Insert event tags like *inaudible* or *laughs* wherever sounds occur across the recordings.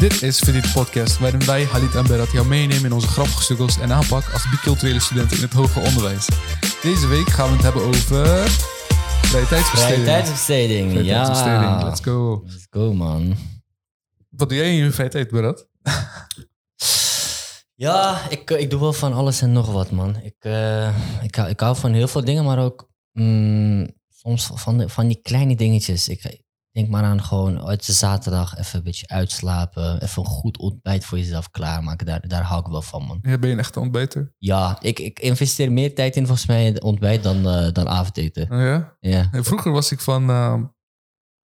Dit is Fit It Podcast, waarin wij, Halit en Berat, jou meenemen in onze grappige struggles en aanpak als biculturele studenten in het hoger onderwijs. Deze week gaan we het hebben over vrije tijdsbesteding. Vrije tijdsbesteding, Vrije ja. tijdsbesteding, let's go. Let's go, man. Wat doe jij in je vrije tijd, Berat? Ja, ik, ik doe wel van alles en nog wat, man. Ik, eh, ik, hou, ik hou van heel veel dingen, maar ook mm, soms van, de, van die kleine dingetjes. Ik denk maar aan gewoon uit de zaterdag even een beetje uitslapen. Even een goed ontbijt voor jezelf klaarmaken. Daar, daar hou ik wel van, man. Ja, ben je een echte ontbijter? Ja, ik, ik investeer meer tijd in volgens mij het ontbijt dan, eh, dan avondeten. Oh ja? Ja, En vroeger was ik van, ehm,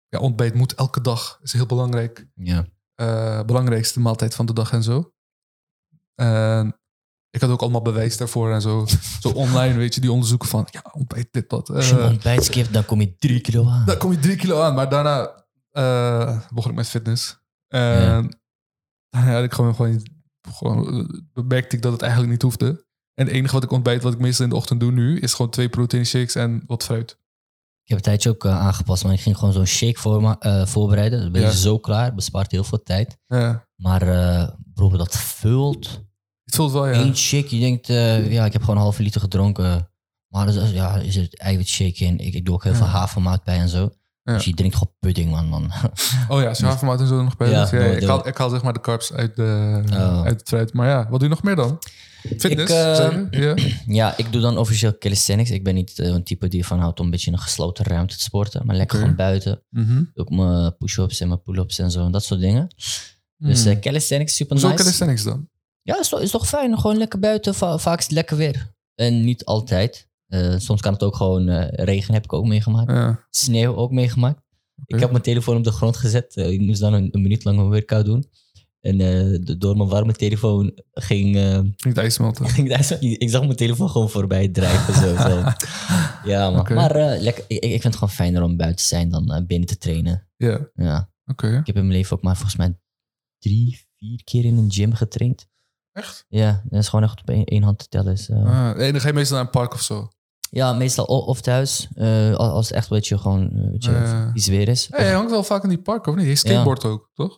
ja, ontbijt moet elke dag, is heel belangrijk. ja. Eh, belangrijkste maaltijd van de dag en zo. En ik had ook allemaal bewijs daarvoor en zo. Zo online, weet je, die onderzoeken van, ja, ontbijt dit, dat. Als je een Eh, ontbijt skipt, dan kom je drie kilo aan. dan kom je drie kilo aan, maar daarna eh, begon ik met fitness. En daarna had ik gewoon, gewoon, gewoon eh, bemerkte ik dat het eigenlijk niet hoefde. En het enige wat ik ontbijt, wat ik meestal in de ochtend doe nu, is gewoon twee protein shakes en wat fruit. Ik heb een tijdje ook aangepast, maar ik ging gewoon zo'n shake voor me, voorbereiden. Dan ben je Ja. zo klaar, bespaart heel veel tijd. Ja, Maar bro, dat vult. Het voelt wel, ja. Eén shake, je denkt, eh, ja, ik heb gewoon een halve liter gedronken. Maar er is, ja, er zit eiwitshake in. Ik, ik doe ook heel veel havermout bij en zo. Ja. Dus je drinkt gewoon pudding, man. man. Oh ja, *laughs* havermout en zo nog bij. Ja, ik, haal, ik haal zeg maar de carbs uit, de, Oh. uit het fruit. Maar ja, wat doe je nog meer dan? Fitness, Ik, eh? *clears throat* Ja. ik doe dan officieel calisthenics. Ik ben niet eh, een type die ervan houdt om een beetje in een gesloten ruimte te sporten. Maar lekker gewoon buiten. Doe ook mijn push-ups en mijn pull-ups en zo. En dat soort dingen. Dus eh calisthenics, super Zo nice. calisthenics dan? Ja, is toch, is toch fijn. Gewoon lekker buiten. Va- vaak is het lekker weer. En niet altijd. Eh, soms kan het ook gewoon eh, regen, heb ik ook meegemaakt. Ja. Sneeuw ook meegemaakt. Ik heb mijn telefoon op de grond gezet. Eh, ik moest dan een, een minuut lang een workout doen. En eh, de- door mijn warme telefoon ging, eh, Niet *laughs* het ijs smelten. ging ik zag mijn telefoon gewoon voorbij drijven. Zo, zo. *laughs* Ja, man. Maar eh, lekker, ik, ik vind het gewoon fijner om buiten te zijn dan binnen te trainen. Ja, oké. Ja. Ik heb in mijn leven ook maar volgens mij drie, vier keer in een gym getraind. Echt? Ja, dat is gewoon echt op één, één hand te tellen. Dus, eh, Ah, en dan ga je meestal naar een park of zo. Ja, meestal o- of thuis. eh, als als het echt een beetje gewoon eh, weet je, Ja. iets weer is. Hey, je hangt wel vaak in die park, of niet? Je skateboard ook, toch?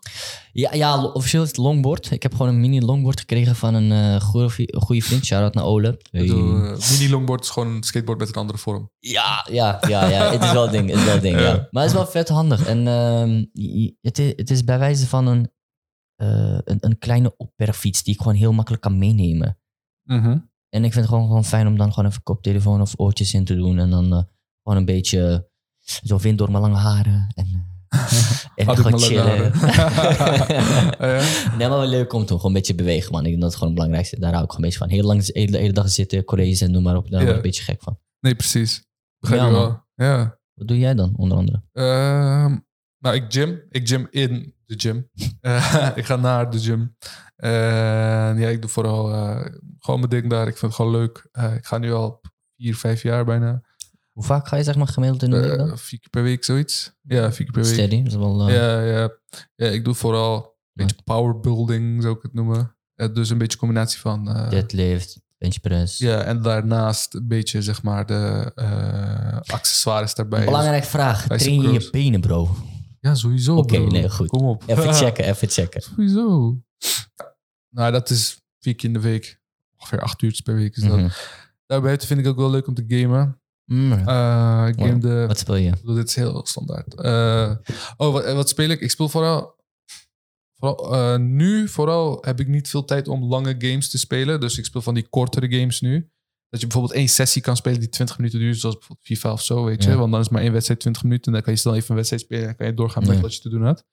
Ja, ja, lo- officieel is het longboard. Ik heb gewoon een mini longboard gekregen van een eh goede, goede vriend. Shout-out naar Ole. Ik bedoel, eh, mini longboard is gewoon een skateboard met een andere vorm. Ja, ja, ja, ja. Het is wel een ding. Het is wel een ding, ja. *laughs* Ja. Maar het is wel vet handig. En ehm, je- je- het, is, het is bij wijze van een, eh, een, een kleine opbergfiets die ik gewoon heel makkelijk kan meenemen. Mhm. En ik vind het gewoon, gewoon fijn om dan gewoon even koptelefoon of oortjes in te doen. En dan eh, gewoon een beetje zo wind door mijn lange haren. En, eh, *laughs* en Had gewoon chillen. *laughs* *laughs* Nee, maar wel leuk om te doen. Gewoon een beetje bewegen, man. Ik denk dat het gewoon het belangrijkste Daar hou ik gewoon een beetje van. Heel lang, de hele, hele dag zitten, colleges en noem maar op. Daar word ik een beetje gek van. Nee, precies. Begrijp Ja, wel. Ja. Wat doe jij dan, onder andere? Ehm, nou, ik gym. Ik gym in de gym. *laughs* Eh, ik ga naar de gym. En ja, ik doe vooral eh, gewoon mijn ding daar. Ik vind het gewoon leuk. Ik ga nu al vier, vijf jaar bijna. Hoe vaak ga je zeg maar gemiddeld in de week dan? vier keer per week, zoiets. Ja, vier keer per week. Steady, dat is wel... Ja, ja. ja, ik doe vooral een beetje powerbuilding, zou ik het noemen. Dus een beetje combinatie van... eh, Deadlift, benchpress. ja, en daarnaast een beetje, zeg maar, de accessoires daarbij. Belangrijke vraag. Bij Train je je benen, bro? Ja, sowieso. Oké, nee, goed. Kom op. Even *laughs* checken, even checken. Sowieso. Nou, dat is vier keer in de week. Ongeveer acht uur per week is dat. Mhm. Daarbuiten vind ik ook wel leuk om te gamen. Mm. Eh, ik game de... Wat speel je? Bedoel, dit is heel standaard. Eh, oh, wat, wat speel ik? Ik speel vooral... vooral eh, nu vooral heb ik niet veel tijd om lange games te spelen. Dus ik speel van die kortere games nu. Dat je bijvoorbeeld één sessie kan spelen die 20 minuten duurt. Zoals bijvoorbeeld FIFA of zo, weet je. Ja. Want dan is maar één wedstrijd 20 minuten. En dan kan je snel even een wedstrijd spelen. En dan kan je doorgaan met Ja. wat je te doen had.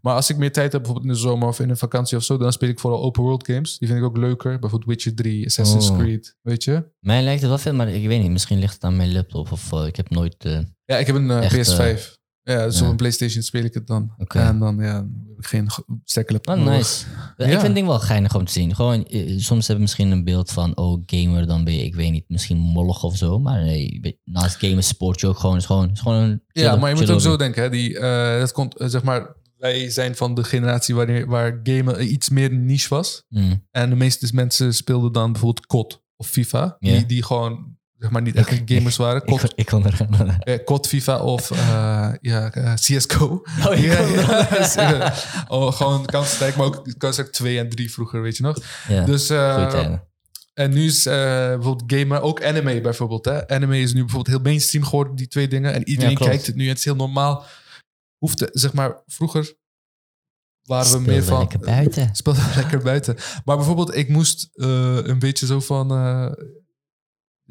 Maar als ik meer tijd heb, bijvoorbeeld in de zomer of in een vakantie of zo... dan speel ik vooral open world games. Die vind ik ook leuker. Bijvoorbeeld Witcher 3, Assassin's Oh. Creed, weet je. Mij lijkt het wel veel, maar ik weet niet. Misschien ligt het aan mijn laptop of eh, ik heb nooit... eh, Ja, ik heb een eh, Echt, PS5. Ja, dus ja. op een PlayStation speel ik het dan. En dan ja, heb ik geen sterke Oh, nice. Ja. Ik vind het ding wel geinig om te zien. Gewoon, eh, soms hebben we misschien een beeld van, oh, gamer, dan ben je, ik weet niet, misschien mollig of zo. Maar nee, naast gamen sport je ook gewoon. Is gewoon, is gewoon een Ja, maar je moet ook zo denken. Hè, die, eh, dat komt, eh, zeg maar, wij zijn van de generatie waar, waar gamen iets meer niche was. Mm. En de meeste mensen speelden dan bijvoorbeeld COD of FIFA. Die, die gewoon zeg maar niet echt gamers waren. Ik, COD, ik kon er gaan. eh, COD, FIFA of eh, ja, eh, CSGO. Oh, Ja, dus, *laughs* eh, oh, gewoon Counter-Strike, maar ook Counter-Strike 2 en 3 vroeger, weet je nog. Ja, Dus, eh, en nu is eh, bijvoorbeeld gamer, ook anime bijvoorbeeld. Hè? Anime is nu bijvoorbeeld heel mainstream geworden, die twee dingen. En iedereen kijkt het nu. Het is heel normaal. Hoeft, zeg maar, vroeger waren we meer van... lekker buiten. *laughs* Speelde lekker buiten. Maar bijvoorbeeld, ik moest eh, een beetje zo van...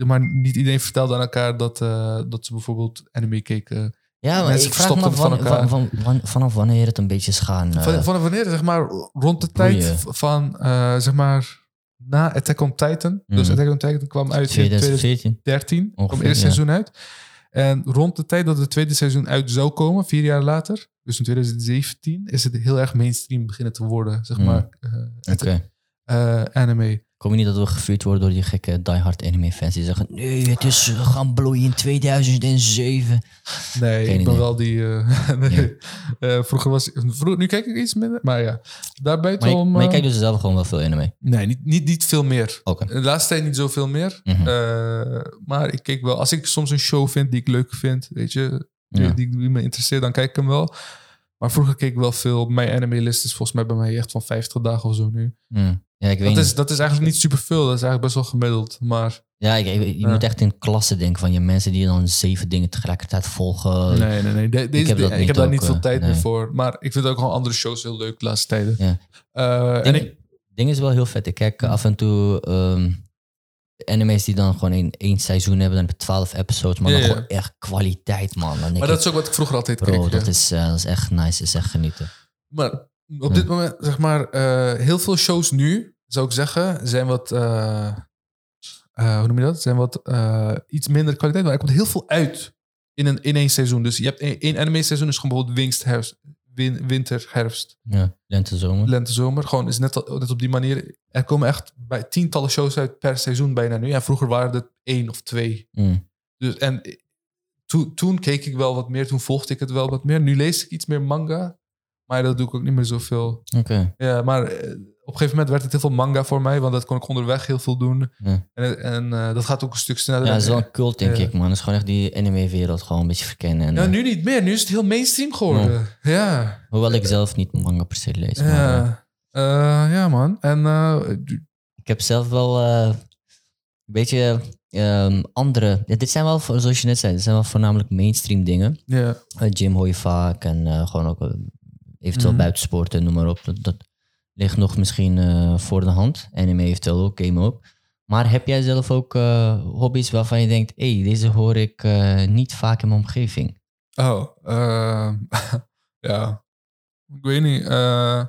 maar niet iedereen vertelde aan elkaar dat, eh, dat ze bijvoorbeeld anime keken. Ja, maar Mensen ik vraag me van van, elkaar. van, van, van- vanaf wanneer het een beetje is gaan. eh, Van, van wanneer, zeg maar, rond de tijd Boeien. van, eh, zeg maar, na Attack on Titan. Dus Mhm. Attack on Titan kwam uit in 2000 2014. 13 kwam Ongeveer, het eerste ja. seizoen uit. En rond de tijd dat het tweede seizoen uit zou komen, vier jaar later, dus in 2017, is het heel erg mainstream beginnen te worden, zeg Hmm. maar, eh, anime. Kom je niet dat we gevuurd worden door die gekke diehard anime fans die zeggen: nee, het is eh, gaan bloeien in 2007. Nee, Geen ik ben idee. wel die... eh, *laughs* nee. Eh, vroeger was vroeger, Nu kijk ik iets minder, maar ja. Daarbij Maar je, om... maar je kijkt dus zelf gewoon wel veel anime. Nee, niet, niet, niet veel meer. Oké. De laatste tijd niet zoveel meer. Mhm. Maar ik kijk wel... Als ik soms een show vind die ik leuk vind, weet je... Die, Ja. die, die me interesseert, dan kijk ik hem wel. Maar vroeger keek ik wel veel. Mijn anime-list is volgens mij bij mij echt van 50 dagen of zo nu. Hmm. Ja, ik weet Dat niet. is, dat is eigenlijk niet superveel. Dat is eigenlijk best wel gemiddeld. Maar Ja, ik, ik- je Ja. moet echt in klasse denken van je mensen die dan zeven dingen tegelijkertijd volgen. nee, nee, nee. De- deze, Oh, heb dat ik niet heb daar ook, niet veel eh, tijd nee. meer voor. Maar ik vind ook gewoon andere shows heel leuk de laatste tijden. Ja. Eh, en Ding, ik, ding is wel heel vet. Ik kijk af en toe ehm, anime's die dan gewoon in één seizoen hebben. Dan heb je twaalf episodes, maar Ja, dan ja. gewoon echt kwaliteit, man. Dan denk maar ik, dat is ook wat ik vroeger altijd bro, keek. ja. dat, is, eh, dat is echt nice. Dat is echt genieten. Maar op dit moment, zeg maar, eh, heel veel shows nu, zou ik zeggen, zijn wat, eh, eh, hoe noem je dat? Zijn wat iets minder kwaliteit. Maar er komt heel veel uit in, een, in één seizoen. Dus je hebt één, één anime seizoen, is gewoon bijvoorbeeld winst, herfst, win- winter, herfst, Ja, lente, zomer. lente, zomer. Gewoon is net, al- net op die manier. Er komen echt bij tientallen shows uit per seizoen bijna nu. Ja, vroeger waren het één of twee. Mm. Dus, en toen, toen keek ik wel wat meer, toen volgde ik het wel wat meer. Nu lees ik iets meer manga, maar dat doe ik ook niet meer zoveel. Oké. Ja, maar eh, op een gegeven moment werd het heel veel manga voor mij, want dat kon ik onderweg heel veel doen. Ja. En, en eh, dat gaat ook een stuk sneller. Ja, dat is wel een cult, denk Ja. ik, man. Dat is gewoon echt die anime-wereld gewoon een beetje verkennen. En, Ja, eh, nu niet meer. Nu is het heel mainstream geworden. Ja. Hoewel ik zelf niet manga per se lees. Maar, Ja, ja man. En ik heb zelf wel een beetje ehm, andere... Ja, dit zijn wel, zoals je net zei, dit zijn wel voornamelijk mainstream dingen. ja. Uh, gym hoor je vaak en gewoon ook eventueel Mhm. buitensporten, noem maar op. Dat, dat ligt nog misschien eh, voor de hand. Anime eventueel ook, game ook. Maar heb jij zelf ook eh, hobby's waarvan je denkt... hé, hey, deze hoor ik eh, niet vaak in mijn omgeving? Oh, eh, *laughs* ja. Ik weet niet. eh,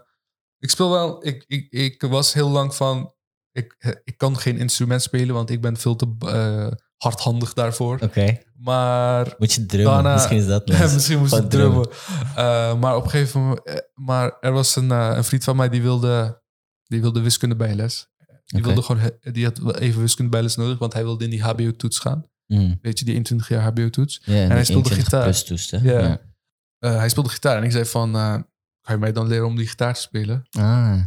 ik speel wel. Ik, ik, ik was heel lang van. Ik, ik kan geen instrument spelen, want ik ben veel te eh, hardhandig daarvoor. Oké. Maar Moet je drummen, Daarna- misschien is dat *laughs* misschien moest ik drummen. Eh, maar op een gegeven moment... eh, Maar er was een, eh, een vriend van mij die wilde, die wilde wiskunde bijles. Die, wilde gewoon, die had wel even wiskunde bijles nodig, want hij wilde in die HBO-toets gaan. Mm. Weet je, die 21 jaar HBO-toets. Ja, en hij speelde 21 gitaar. plus? Ja. Hij speelde gitaar en ik zei van... eh, kan je mij dan leren om die gitaar te spelen? Ah.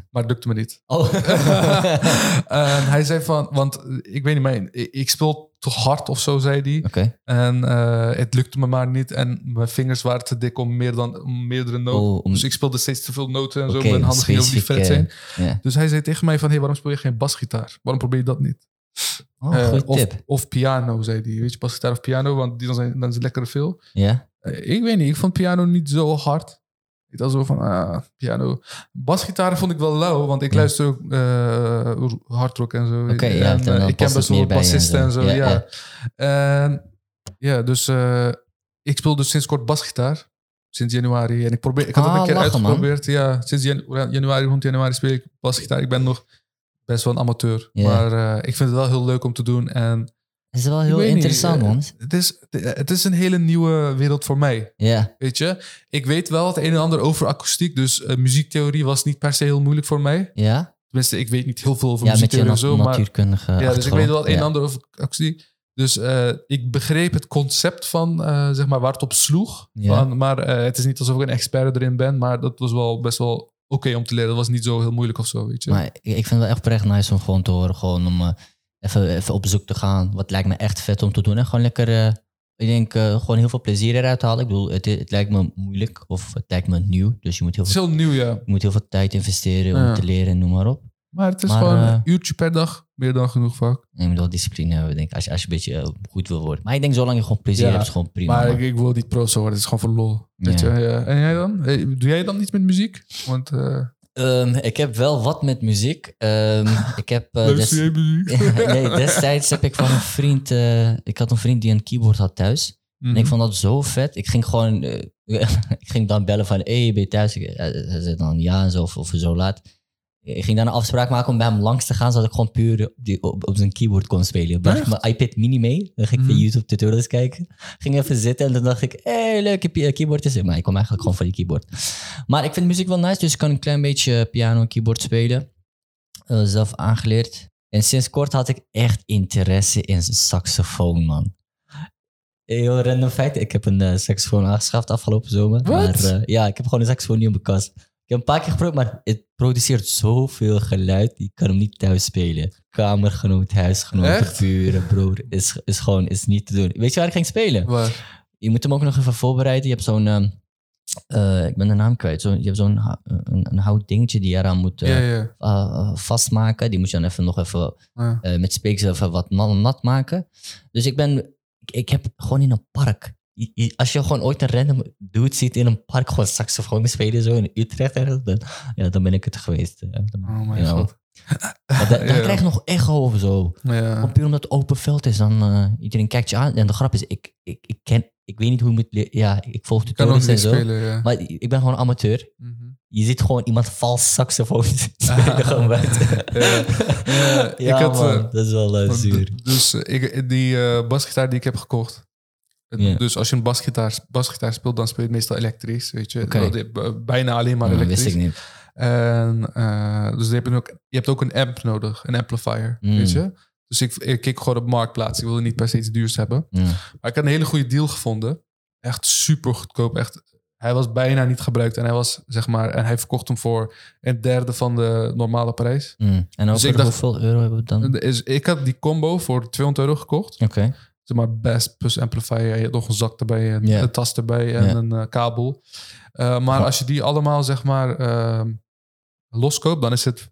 Maar het lukte me niet. Oh. *laughs* hij zei van... Want ik weet niet, mijn, ik, ik speel toch hard of zo, zei hij. En eh, het lukte me maar niet. En mijn vingers waren te dik om, meer dan, om meerdere noten. Oh, om- Dus ik speelde steeds te veel noten en zo. Mijn handen gingen specifiek, frets heen. Ja. Dus hij zei tegen mij van... Hey, waarom speel je geen basgitaar? Waarom probeer je dat niet? Oh, Eh, of, tip. of piano, zei hij. Weet je, basgitaar of piano? Want die dan zijn, dan is het lekker veel. Ja? Eh, ik weet niet, ik vond piano niet zo hard. Ik dacht zo van, ah, piano. Basgitaar vond ik wel lauw, want ik luister ook eh hardrock en zo. Oké, ja, en, dan- eh, ik ken best wel bij je en bassisten en zo. Ja, ja. En ja, dus eh, ik speel dus sinds kort basgitaar. Sinds januari. En ik, probeer, ik had het Ah, een keer lachen, man. uitgeprobeerd. Ja, sinds janu- januari, rond januari speel ik basgitaar. Ik ben nog best wel een amateur. Maar eh, ik vind het wel heel leuk om te doen. En Dat is wel heel niet, interessant, eh, man. Het is, het is een hele nieuwe wereld voor mij. Ja. Weet je, ik weet wel het een en ander over akoestiek. Dus eh, muziektheorie was niet per se heel moeilijk voor mij. Ja? Tenminste, ik weet niet heel veel over Ja, muziektheorie en zo. Maar, natuurkundige ja, dus ik weet wel het een en ander over akoestiek. Dus eh, ik begreep het concept van, zeg maar, waar het op sloeg. Ja. Van, maar het is niet alsof ik een expert erin ben. Maar dat was wel best wel oké om te leren. Dat was niet zo heel moeilijk of zo, weet je. Maar ik, vind het wel echt oprecht nice om gewoon te horen. Gewoon om, even, even op zoek te gaan. Wat lijkt me echt vet om te doen. En gewoon lekker, eh, ik denk, eh, gewoon heel veel plezier eruit halen. Ik bedoel, het, het lijkt me moeilijk of het lijkt me nieuw. Dus je moet heel veel, heel nieuw, ja. je moet heel veel tijd investeren Ja. om te leren, noem maar op. Maar het is Maar, gewoon eh, een uurtje per dag. Meer dan genoeg vaak. En je moet wel discipline hebben, denk ik, als je, als je een beetje goed wil worden. Maar ik denk, zolang je gewoon plezier Ja, hebt, is gewoon prima. maar man. ik, ik wil niet pro worden. Het is gewoon voor lol. Weet je? Ja. En jij dan? Doe jij dan iets met muziek? Want eh Ehm, ik heb wel wat met muziek. Ehm, *laughs* ik heb... eh, des- *laughs* nee, destijds heb ik van een vriend... eh, ik had een vriend die een keyboard had thuis. En Mhm. ik vond dat zo vet. Ik ging gewoon... eh, *laughs* ik ging dan bellen van... Hé, hey, ben je thuis? Hij zei dan ja en zo, of, of zo laat. Ik ging dan een afspraak maken om bij hem langs te gaan... zodat ik gewoon puur op, die, op, op zijn keyboard kon spelen. Ik bracht mijn iPad mini mee. Dan ging ik via YouTube tutorials kijken. Ging even zitten en dan dacht ik... Hé, hey, leuke keyboard is het. Maar ik kwam eigenlijk gewoon voor die keyboard. Maar ik vind muziek wel nice, dus ik kan een klein beetje piano en keyboard spelen. Eh, zelf aangeleerd. En sinds kort had ik echt interesse in saxofoon, man. Heel random feit, ik heb een eh, saxofoon aangeschaft afgelopen zomer. Maar eh, ja, ik heb gewoon een saxofoon nu in mijn kast. Ik heb een paar keer geprobeerd, maar het produceert zoveel geluid. Ik kan hem niet thuis spelen. Kamergenoot, huisgenoot, buren, broer. Is, is gewoon is niet te doen. Weet je waar ik ging spelen? Waar? Je moet hem ook nog even voorbereiden. Je hebt zo'n... ehm, eh, ik ben de naam kwijt. Zo, je hebt zo'n een, een hout dingetje die je eraan moet eh, eh, vastmaken. Die moet je dan even nog even met speeksel even wat nat, nat maken. Dus ik ben... Ik, ik heb gewoon in een park... Als je gewoon ooit een random dude ziet in een park gewoon saxofoon spelen, zo in Utrecht ergens, dan, ja, dan ben ik het geweest. eh. Dan- Oh mijn god. *laughs* Maar dan Ja. krijg je nog echo of zo. Ja. Puur omdat het open veld is, dan uh, iedereen kijkt je aan. En de grap is, ik, ik, ik ken, ik weet niet hoe je moet leren. Ja, ik volg tutorials en zo. spelen, ja. Maar ik ben gewoon amateur. Mhm. Je ziet gewoon iemand vals saxofoon *laughs* spelen gewoon *laughs* buiten. Ja. Ja, Ja, ik had, man, eh, dat is wel eh, zuur. Dus eh, ik, die eh, basgitaar die ik heb gekocht. Dus als je een basgitaar, basgitaar speelt, dan speel je meestal elektrisch. Weet je? Oké. B- Bijna alleen maar dat elektrisch. wist ik niet. En, eh, dus je hebt, ook, je hebt ook een amp nodig, een amplifier. Mm. Weet je? Dus ik, ik keek gewoon op marktplaats. Ik wilde niet per se iets duurs hebben. Ja. Maar ik had een hele goede deal gevonden. Echt super goedkoop. Echt, hij was bijna niet gebruikt. En hij, was, zeg maar, en hij verkocht hem voor een derde van de normale prijs. Mm. En over Dus ik dacht- hoeveel euro hebben we dan? Oké. Is, ik had die combo voor 200 euro gekocht. Zeg maar best plus amplifier. Je hebt nog een zak erbij en een tas erbij en een eh, kabel. Eh, maar als je die allemaal zeg maar ehm, loskoopt, dan is het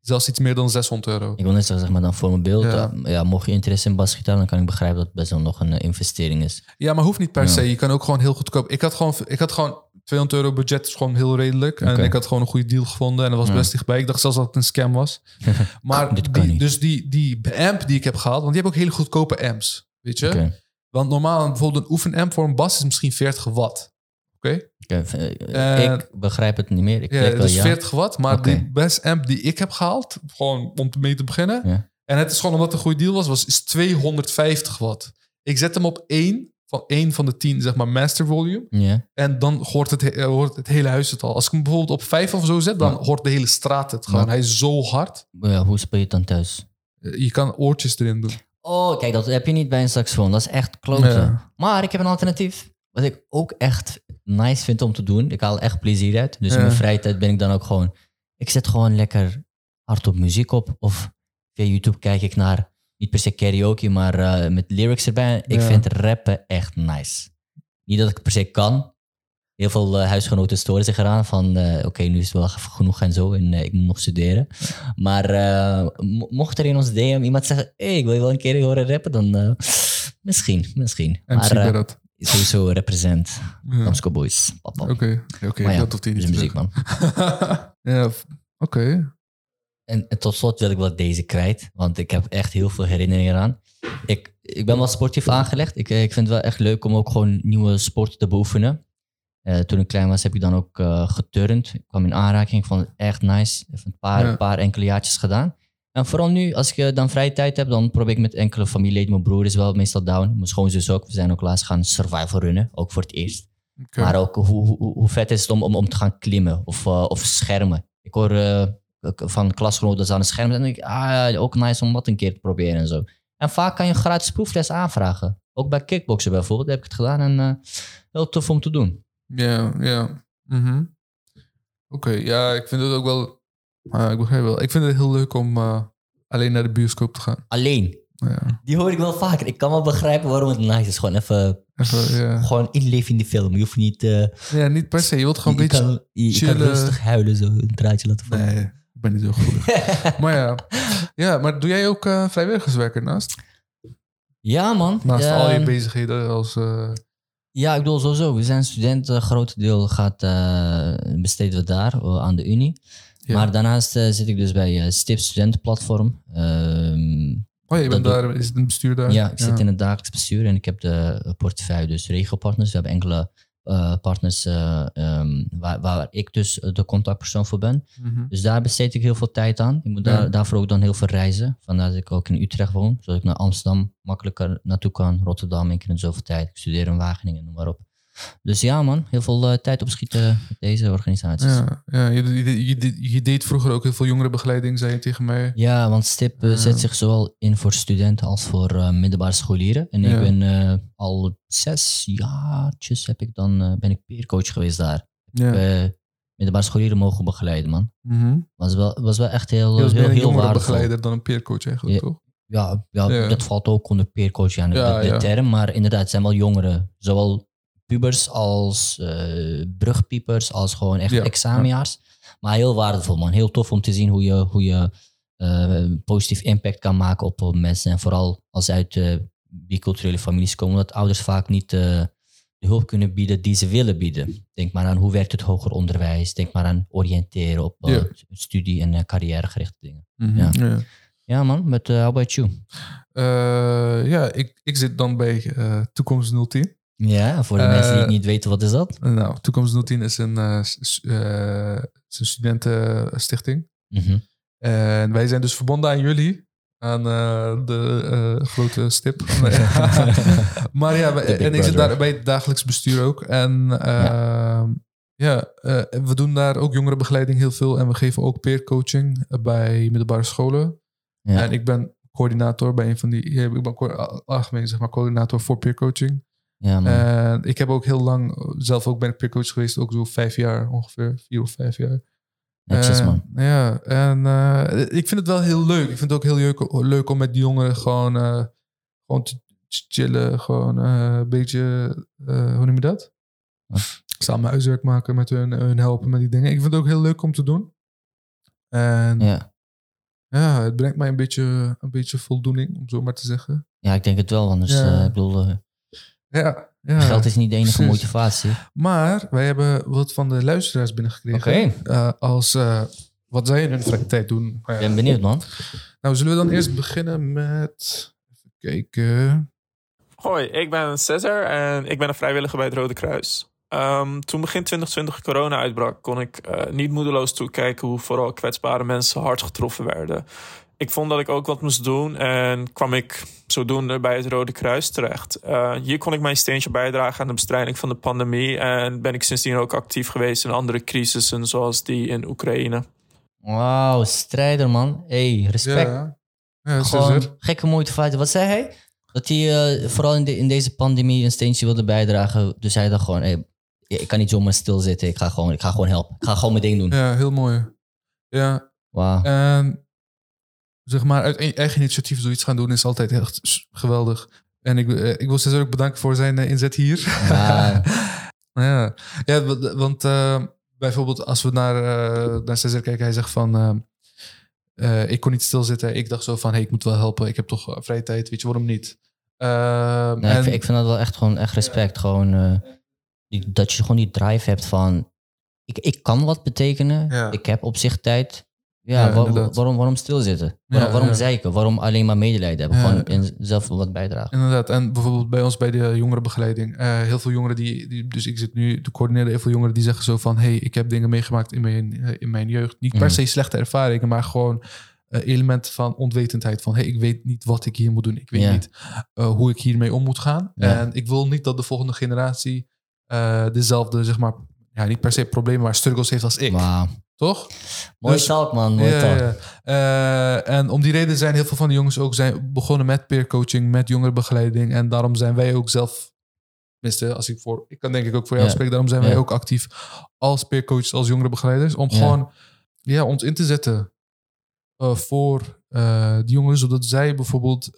zelfs iets meer dan 600 euro. Ik wil net zeggen, zeg maar dan voor mijn beeld. Ja. Mocht je interesse in basgitaar, dan kan ik begrijpen dat het best wel nog een eh, investering is. Ja, maar hoeft niet per Ja. se. Je kan ook gewoon heel goedkoop. Ik had gewoon, ik had gewoon 200 euro budget, is gewoon heel redelijk. En ik had gewoon een goede deal gevonden en dat was Ja. best dichtbij. Ik dacht zelfs dat het een scam was. *laughs* Maar Dit kan die, niet. dus die, die amp die ik heb gehaald, want die hebben ook hele goedkope amps. Weet je? Want normaal bijvoorbeeld een oefenamp voor een bas is misschien 40 watt. Oké? Eh, Eh, ik begrijp het niet meer. Ik Ja, dus ja. 40 watt. Maar die best amp die ik heb gehaald, gewoon om mee te beginnen. Ja. En het is gewoon omdat het een goede deal was, was is 250 watt. Ik zet hem op één van, één van de 10, zeg maar, master volume. Ja. En dan hoort het, he- eh, hoort het hele huis het al. Als ik hem bijvoorbeeld op 5 of zo zet, dan Ja. hoort de hele straat het gewoon. Ja. Hij is zo hard. ja, hoe speel je het dan thuis? Je kan oortjes erin doen. Oh, kijk, dat heb je niet bij een saxofoon. Dat is echt kloten. Ja. Maar ik heb een alternatief. Wat ik ook echt nice vind om te doen. Ik haal echt plezier uit. Dus Ja. in mijn vrije tijd ben ik dan ook gewoon... Ik zet gewoon lekker hardop muziek op. Of via YouTube kijk ik naar... Niet per se karaoke, maar eh, met lyrics erbij. Ik Ja. vind rappen echt nice. Niet dat ik het per se kan. Heel veel eh, huisgenoten storen zich eraan van... eh, Oké, nu is het wel genoeg en zo. En eh, ik moet nog studeren. Maar mo- mocht er in ons DM iemand zeggen... Hey, ik wil je wel een keer horen rappen, dan... misschien, misschien. MC maar sowieso represent Ja. Damsko Boys. Oké, oké, Maar ja, dat niet te muziek, man. *laughs* ja, oké. En, en tot slot wil ik wel deze kwijt, want ik heb echt heel veel herinneringen aan. Ik, ik ben wel sportief aangelegd. Ik, ik vind het wel echt leuk om ook gewoon nieuwe sporten te beoefenen. Eh, toen ik klein was, heb ik dan ook eh geturnd. Ik kwam in aanraking, ik vond het echt nice. Even een paar, Ja. paar enkele jaartjes gedaan. En vooral nu, als ik dan vrije tijd heb, dan probeer ik met enkele familieleden. Mijn broer is wel meestal down, mijn schoonzus ook. We zijn ook laatst gaan survival runnen, ook voor het eerst. Maar ook hoe, hoe, hoe vet is het om, om, om te gaan klimmen of, eh, of schermen. Ik hoor van klasgenoten dat ze aan het scherm zijn. En denk ik, ah, ook nice om dat een keer te proberen en zo. En vaak kan je een gratis proefles aanvragen. Ook bij kickboksen bijvoorbeeld heb ik het gedaan. En heel tof om te doen. Ja, ja. Mhm. Oké, ja, ik vind het ook wel... ah, ik begrijp wel. Ik vind het heel leuk om... eh, alleen naar de bioscoop te gaan. Alleen. Ja. Die hoor ik wel vaker. Ik kan wel begrijpen waarom het nice is. Gewoon even, Even, ja. gewoon inleven in die film. Je hoeft niet... eh, ja, niet per se. Je wilt gewoon een beetje... kan, je, je kan rustig huilen, zo een draadje laten vallen. Nee, ik ben niet zo goed. *laughs* maar ja. ja, maar doe jij ook eh, vrijwilligerswerk ernaast? Ja, man. Naast al je bezigheden als... Ja, ik bedoel sowieso. We zijn studenten. Een groot deel gaat, eh, besteden we daar eh, aan de Unie. Ja. Maar daarnaast eh, zit ik dus bij STIP Studentenplatform. Ehm, oh, je bent daar, is het een bestuur daar? ja, ik zit in het dagelijks bestuur en ik heb de portefeuille dus regiopartners. We hebben enkele eh, partners eh, ehm, waar, waar ik dus de contactpersoon voor ben. Mhm. Dus daar besteed ik heel veel tijd aan. Ik moet daar, Ja. daarvoor ook dan heel veel reizen. Vandaar dat ik ook in Utrecht woon. Zodat ik naar Amsterdam makkelijker naartoe kan. Rotterdam, keer in zoveel tijd. Ik studeer in Wageningen, noem maar op. Dus ja man, heel veel eh, tijd opschieten met deze organisaties. Ja. Ja, ja je, je, je, je deed vroeger ook heel veel jongerenbegeleiding, zei je tegen mij. want STIP eh, Ja. zet zich zowel in voor studenten als voor eh, middelbare scholieren. En ik Ja. ben al zes jaartjes heb ik dan, ben ik peercoach geweest daar. Ja. Middelbare scholieren mogen begeleiden man. Mhm. Was wel, was wel echt heel, Je was heel, meer heel, een waardevol. jongerenbegeleider dan een peercoach eigenlijk, Ja. toch? Ja, ja, Ja. dat valt ook onder peercoach aan de, Ja, de ja. term. Maar inderdaad, het zijn wel jongeren. Zowel pubers als eh, brugpiepers, als gewoon echt Ja, examenjaars. Maar heel waardevol, man. Heel tof om te zien hoe je, hoe je eh, positief impact kan maken op, op mensen. En vooral als ze uit eh, biculturele families komen, dat ouders vaak niet de hulp kunnen bieden die ze willen bieden. Denk maar aan hoe werkt het hoger onderwijs. Denk maar aan oriënteren op Ja. studie- en carrièregerichte dingen. Mhm. Ja. Ja. Ja, man. Met uh, how about you? Ja, ik, ik zit dan bij Toekomst 010. Ja, voor de Eh, mensen die het niet weten, wat is dat? Nou, Toekomst 010 is een, eh, eh, is een studentenstichting. Mhm. En wij zijn dus verbonden aan jullie. Aan eh, de eh, grote stip. *laughs* *laughs* Maar ja, wij- en ik zit daar bij het dagelijks bestuur ook. En ja, eh, we doen daar ook jongerenbegeleiding heel veel. En we geven ook peercoaching bij middelbare scholen. Ja. En ik ben coördinator bij een van die... Ik ben algemeen zeg maar coördinator voor peercoaching. Ja, man. En ik heb ook heel lang, zelf ook ben ik peercoach geweest. Ook zo vijf jaar ongeveer. Vier of vijf jaar. Netjes, Eh, man. Ja, en eh, ik vind het wel heel leuk. Ik vind het ook heel leuk, leuk om met die jongeren gewoon, eh, gewoon te chillen. Gewoon eh, een beetje, eh, hoe noem je dat? Samen huiswerk maken met hun, hun helpen met die dingen. Ik vind het ook heel leuk om te doen. En ja, Ja. het brengt mij een beetje, een beetje voldoening, om zo maar te zeggen. ja, ik denk het wel. Anders, Ja. eh, ik bedoel, eh, Ja, ja. geld is niet de enige precies. motivatie. Maar wij hebben wat van de luisteraars binnengekregen. Oké. Eh, als, eh, wat zij in hun vrije tijd doen. Ik ja, ben benieuwd, man. Nou, zullen we dan eerst beginnen met. Even kijken. Hoi, ik ben Cesar en ik ben een vrijwilliger bij het Rode Kruis. Ehm, toen begin 2020 corona uitbrak, kon ik eh, niet moedeloos toekijken hoe vooral kwetsbare mensen hard getroffen werden. Ik vond dat ik ook wat moest doen en kwam ik zodoende bij het Rode Kruis terecht. Eh, hier kon ik mijn steentje bijdragen aan de bestrijding van de pandemie en ben ik sindsdien ook actief geweest in andere crisissen zoals die in Oekraïne. Wauw, strijder, man. hey, respect. Ja, ja Gewoon gekke motivatie. Wat zei hij? Dat hij eh, vooral in, de- in deze pandemie een steentje wilde bijdragen. Dus hij dacht gewoon, hey, ik kan niet zomaar stilzitten. Ik ga gewoon, ik ga gewoon helpen. Ik ga gewoon mijn ding doen. Ja, heel mooi. Ja, Wauw. en zeg maar, uit e- eigen initiatief zoiets gaan doen is altijd echt geweldig. En ik, eh, ik wil Cesar ook bedanken voor zijn eh, inzet hier. Ja. *laughs* ja. ja, wa- want eh, bijvoorbeeld als we naar, eh naar Cesar kijken, hij zegt van... ik kon niet stilzitten. Ik dacht zo van, hey, ik moet wel helpen. Ik heb toch vrije tijd. Weet je, waarom niet? Eh, Nee, en- ik, vind, ik vind dat wel echt gewoon echt respect. Gewoon, die, dat je gewoon die drive hebt van... Ik, ik kan wat betekenen. Ja. Ik heb op zich tijd. Ja, waar- waarom, waarom stilzitten? Waarom, zeiken? Waarom alleen maar medelijden hebben? Gewoon in, zelf wat bijdragen. Inderdaad, en bijvoorbeeld bij ons bij de jongerenbegeleiding. eh heel veel jongeren die, die, dus ik zit nu te coördineren, heel veel jongeren die zeggen zo van, hey, ik heb dingen meegemaakt in mijn, eh, in mijn jeugd. Niet per Mhm. se slechte ervaringen, maar gewoon eh, elementen van onwetendheid. Van, hey, ik weet niet wat ik hier moet doen. Ik weet niet hoe ik hiermee om moet gaan. En ik wil niet dat de volgende generatie dezelfde, zeg maar, ja, niet per se problemen, maar struggles heeft als ik. Toch? Mooi Dus- talk, man. Mooi Ja, talk. ja. Eh, en om die reden zijn heel veel van de jongens ook zijn begonnen met peercoaching, met jongerenbegeleiding. En daarom zijn wij ook zelf, tenminste, als ik voor, ik kan denk ik ook voor jou Ja. spreken, daarom zijn wij ook actief als peercoaches, als jongerenbegeleiders, om gewoon ja, ons in te zetten eh, voor eh, die jongeren, zodat zij bijvoorbeeld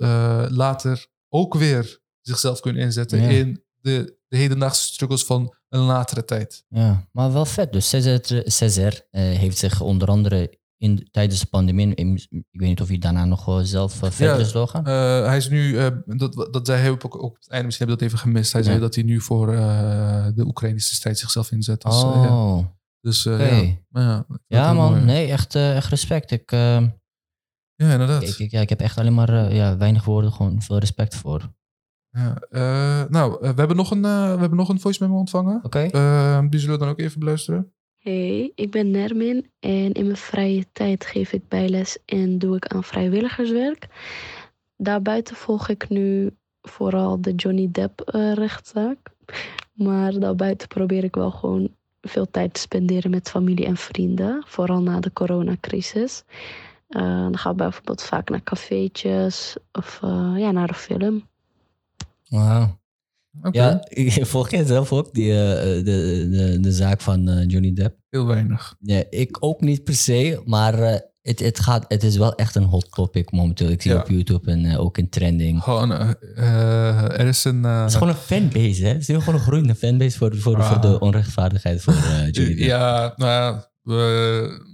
later ook weer zichzelf kunnen inzetten in de, de hedendaagse struggles van een latere tijd. Ja, maar wel vet. Dus Cesar, Cesar eh, heeft zich onder andere in, tijdens de pandemie, ik weet niet of hij daarna nog wel zelf eh, verder Ja, is doorgaan. Eh, hij is nu, eh, dat, dat zei hij ook, ook op het einde, misschien heb dat even gemist. Hij Ja. zei dat hij nu voor eh, de Oekraïnische strijd zichzelf inzet. Dus, oh, eh, ja. dus eh, ja. Ja, man. mooi. Nee, echt, eh, echt respect. Ik, eh, Ja, inderdaad. ik, ik- ja, ik heb echt alleen maar eh, ja, weinig woorden, gewoon veel respect voor. Ja, eh, nou, eh, we, hebben nog een, eh, we hebben nog een voice memo ontvangen. Oké? Die zullen we dan ook even beluisteren. Hey, ik ben Nermin en in mijn vrije tijd geef ik bijles en doe ik aan vrijwilligerswerk. Daarbuiten volg ik nu vooral de Johnny Depp eh, rechtszaak. Maar daarbuiten probeer ik wel gewoon veel tijd te spenderen met familie en vrienden. Vooral na de coronacrisis. Eh, dan gaan we bijvoorbeeld vaak naar cafeetjes of eh, ja, naar een film. Oké, *laughs* Ja, volg jij zelf ook die, eh, de, de, de zaak van eh, Johnny Depp? heel weinig. Nee, ik ook niet per se, maar eh, het, het, gaat, het is wel echt een hot topic momenteel. Ik zie Ja. op YouTube en eh, ook in trending. Gewoon, eh, eh, er is een... eh, Het is gewoon een fanbase, hè? Het is gewoon een groeiende fanbase voor, voor, Ah. voor de onrechtvaardigheid voor eh, Johnny *laughs* Depp. ja, nou ja, we-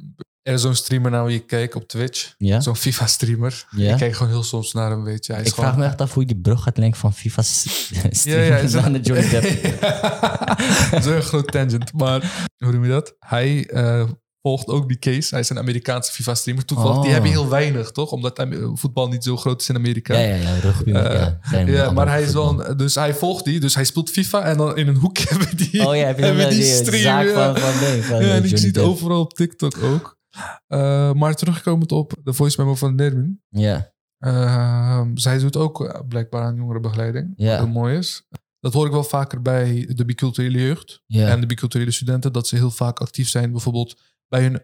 er is zo'n streamer naar wie ik kijk op Twitch. Ja? Zo'n FIFA-streamer. Ja? Ik kijk gewoon heel soms naar hem, weet je. Hij is Ik vraag me echt af hoe je die brug gaat lenken van FIFA stream *laughs* Ja, *laughs* naar de Johnny Depp. *laughs* Zo'n groot tangent. Maar hoe noem je dat? Hij eh, volgt ook die case. Hij is een Amerikaanse FIFA-streamer. Toevallig, die Oh. hebben heel weinig, toch? Omdat voetbal niet zo groot is in Amerika. Ja, ja, ja, rugby. Eh, ja, maar hij is wel een- dus hij volgt die, dus hij speelt FIFA en dan in een hoek hebben die, Oh ja, heb je hebben die die, stream. zaak van, van, nee, van ja, en ik zie het overal op TikTok ook. Eh, maar terugkomend op de voice memo van Nermin. Ja, Eh, zij doet ook eh, blijkbaar aan jongerenbegeleiding. Ja. Wat heel mooi is. Dat hoor ik wel vaker bij de biculturele jeugd ja. en de biculturele studenten. Dat ze heel vaak actief zijn. Bijvoorbeeld bij hun,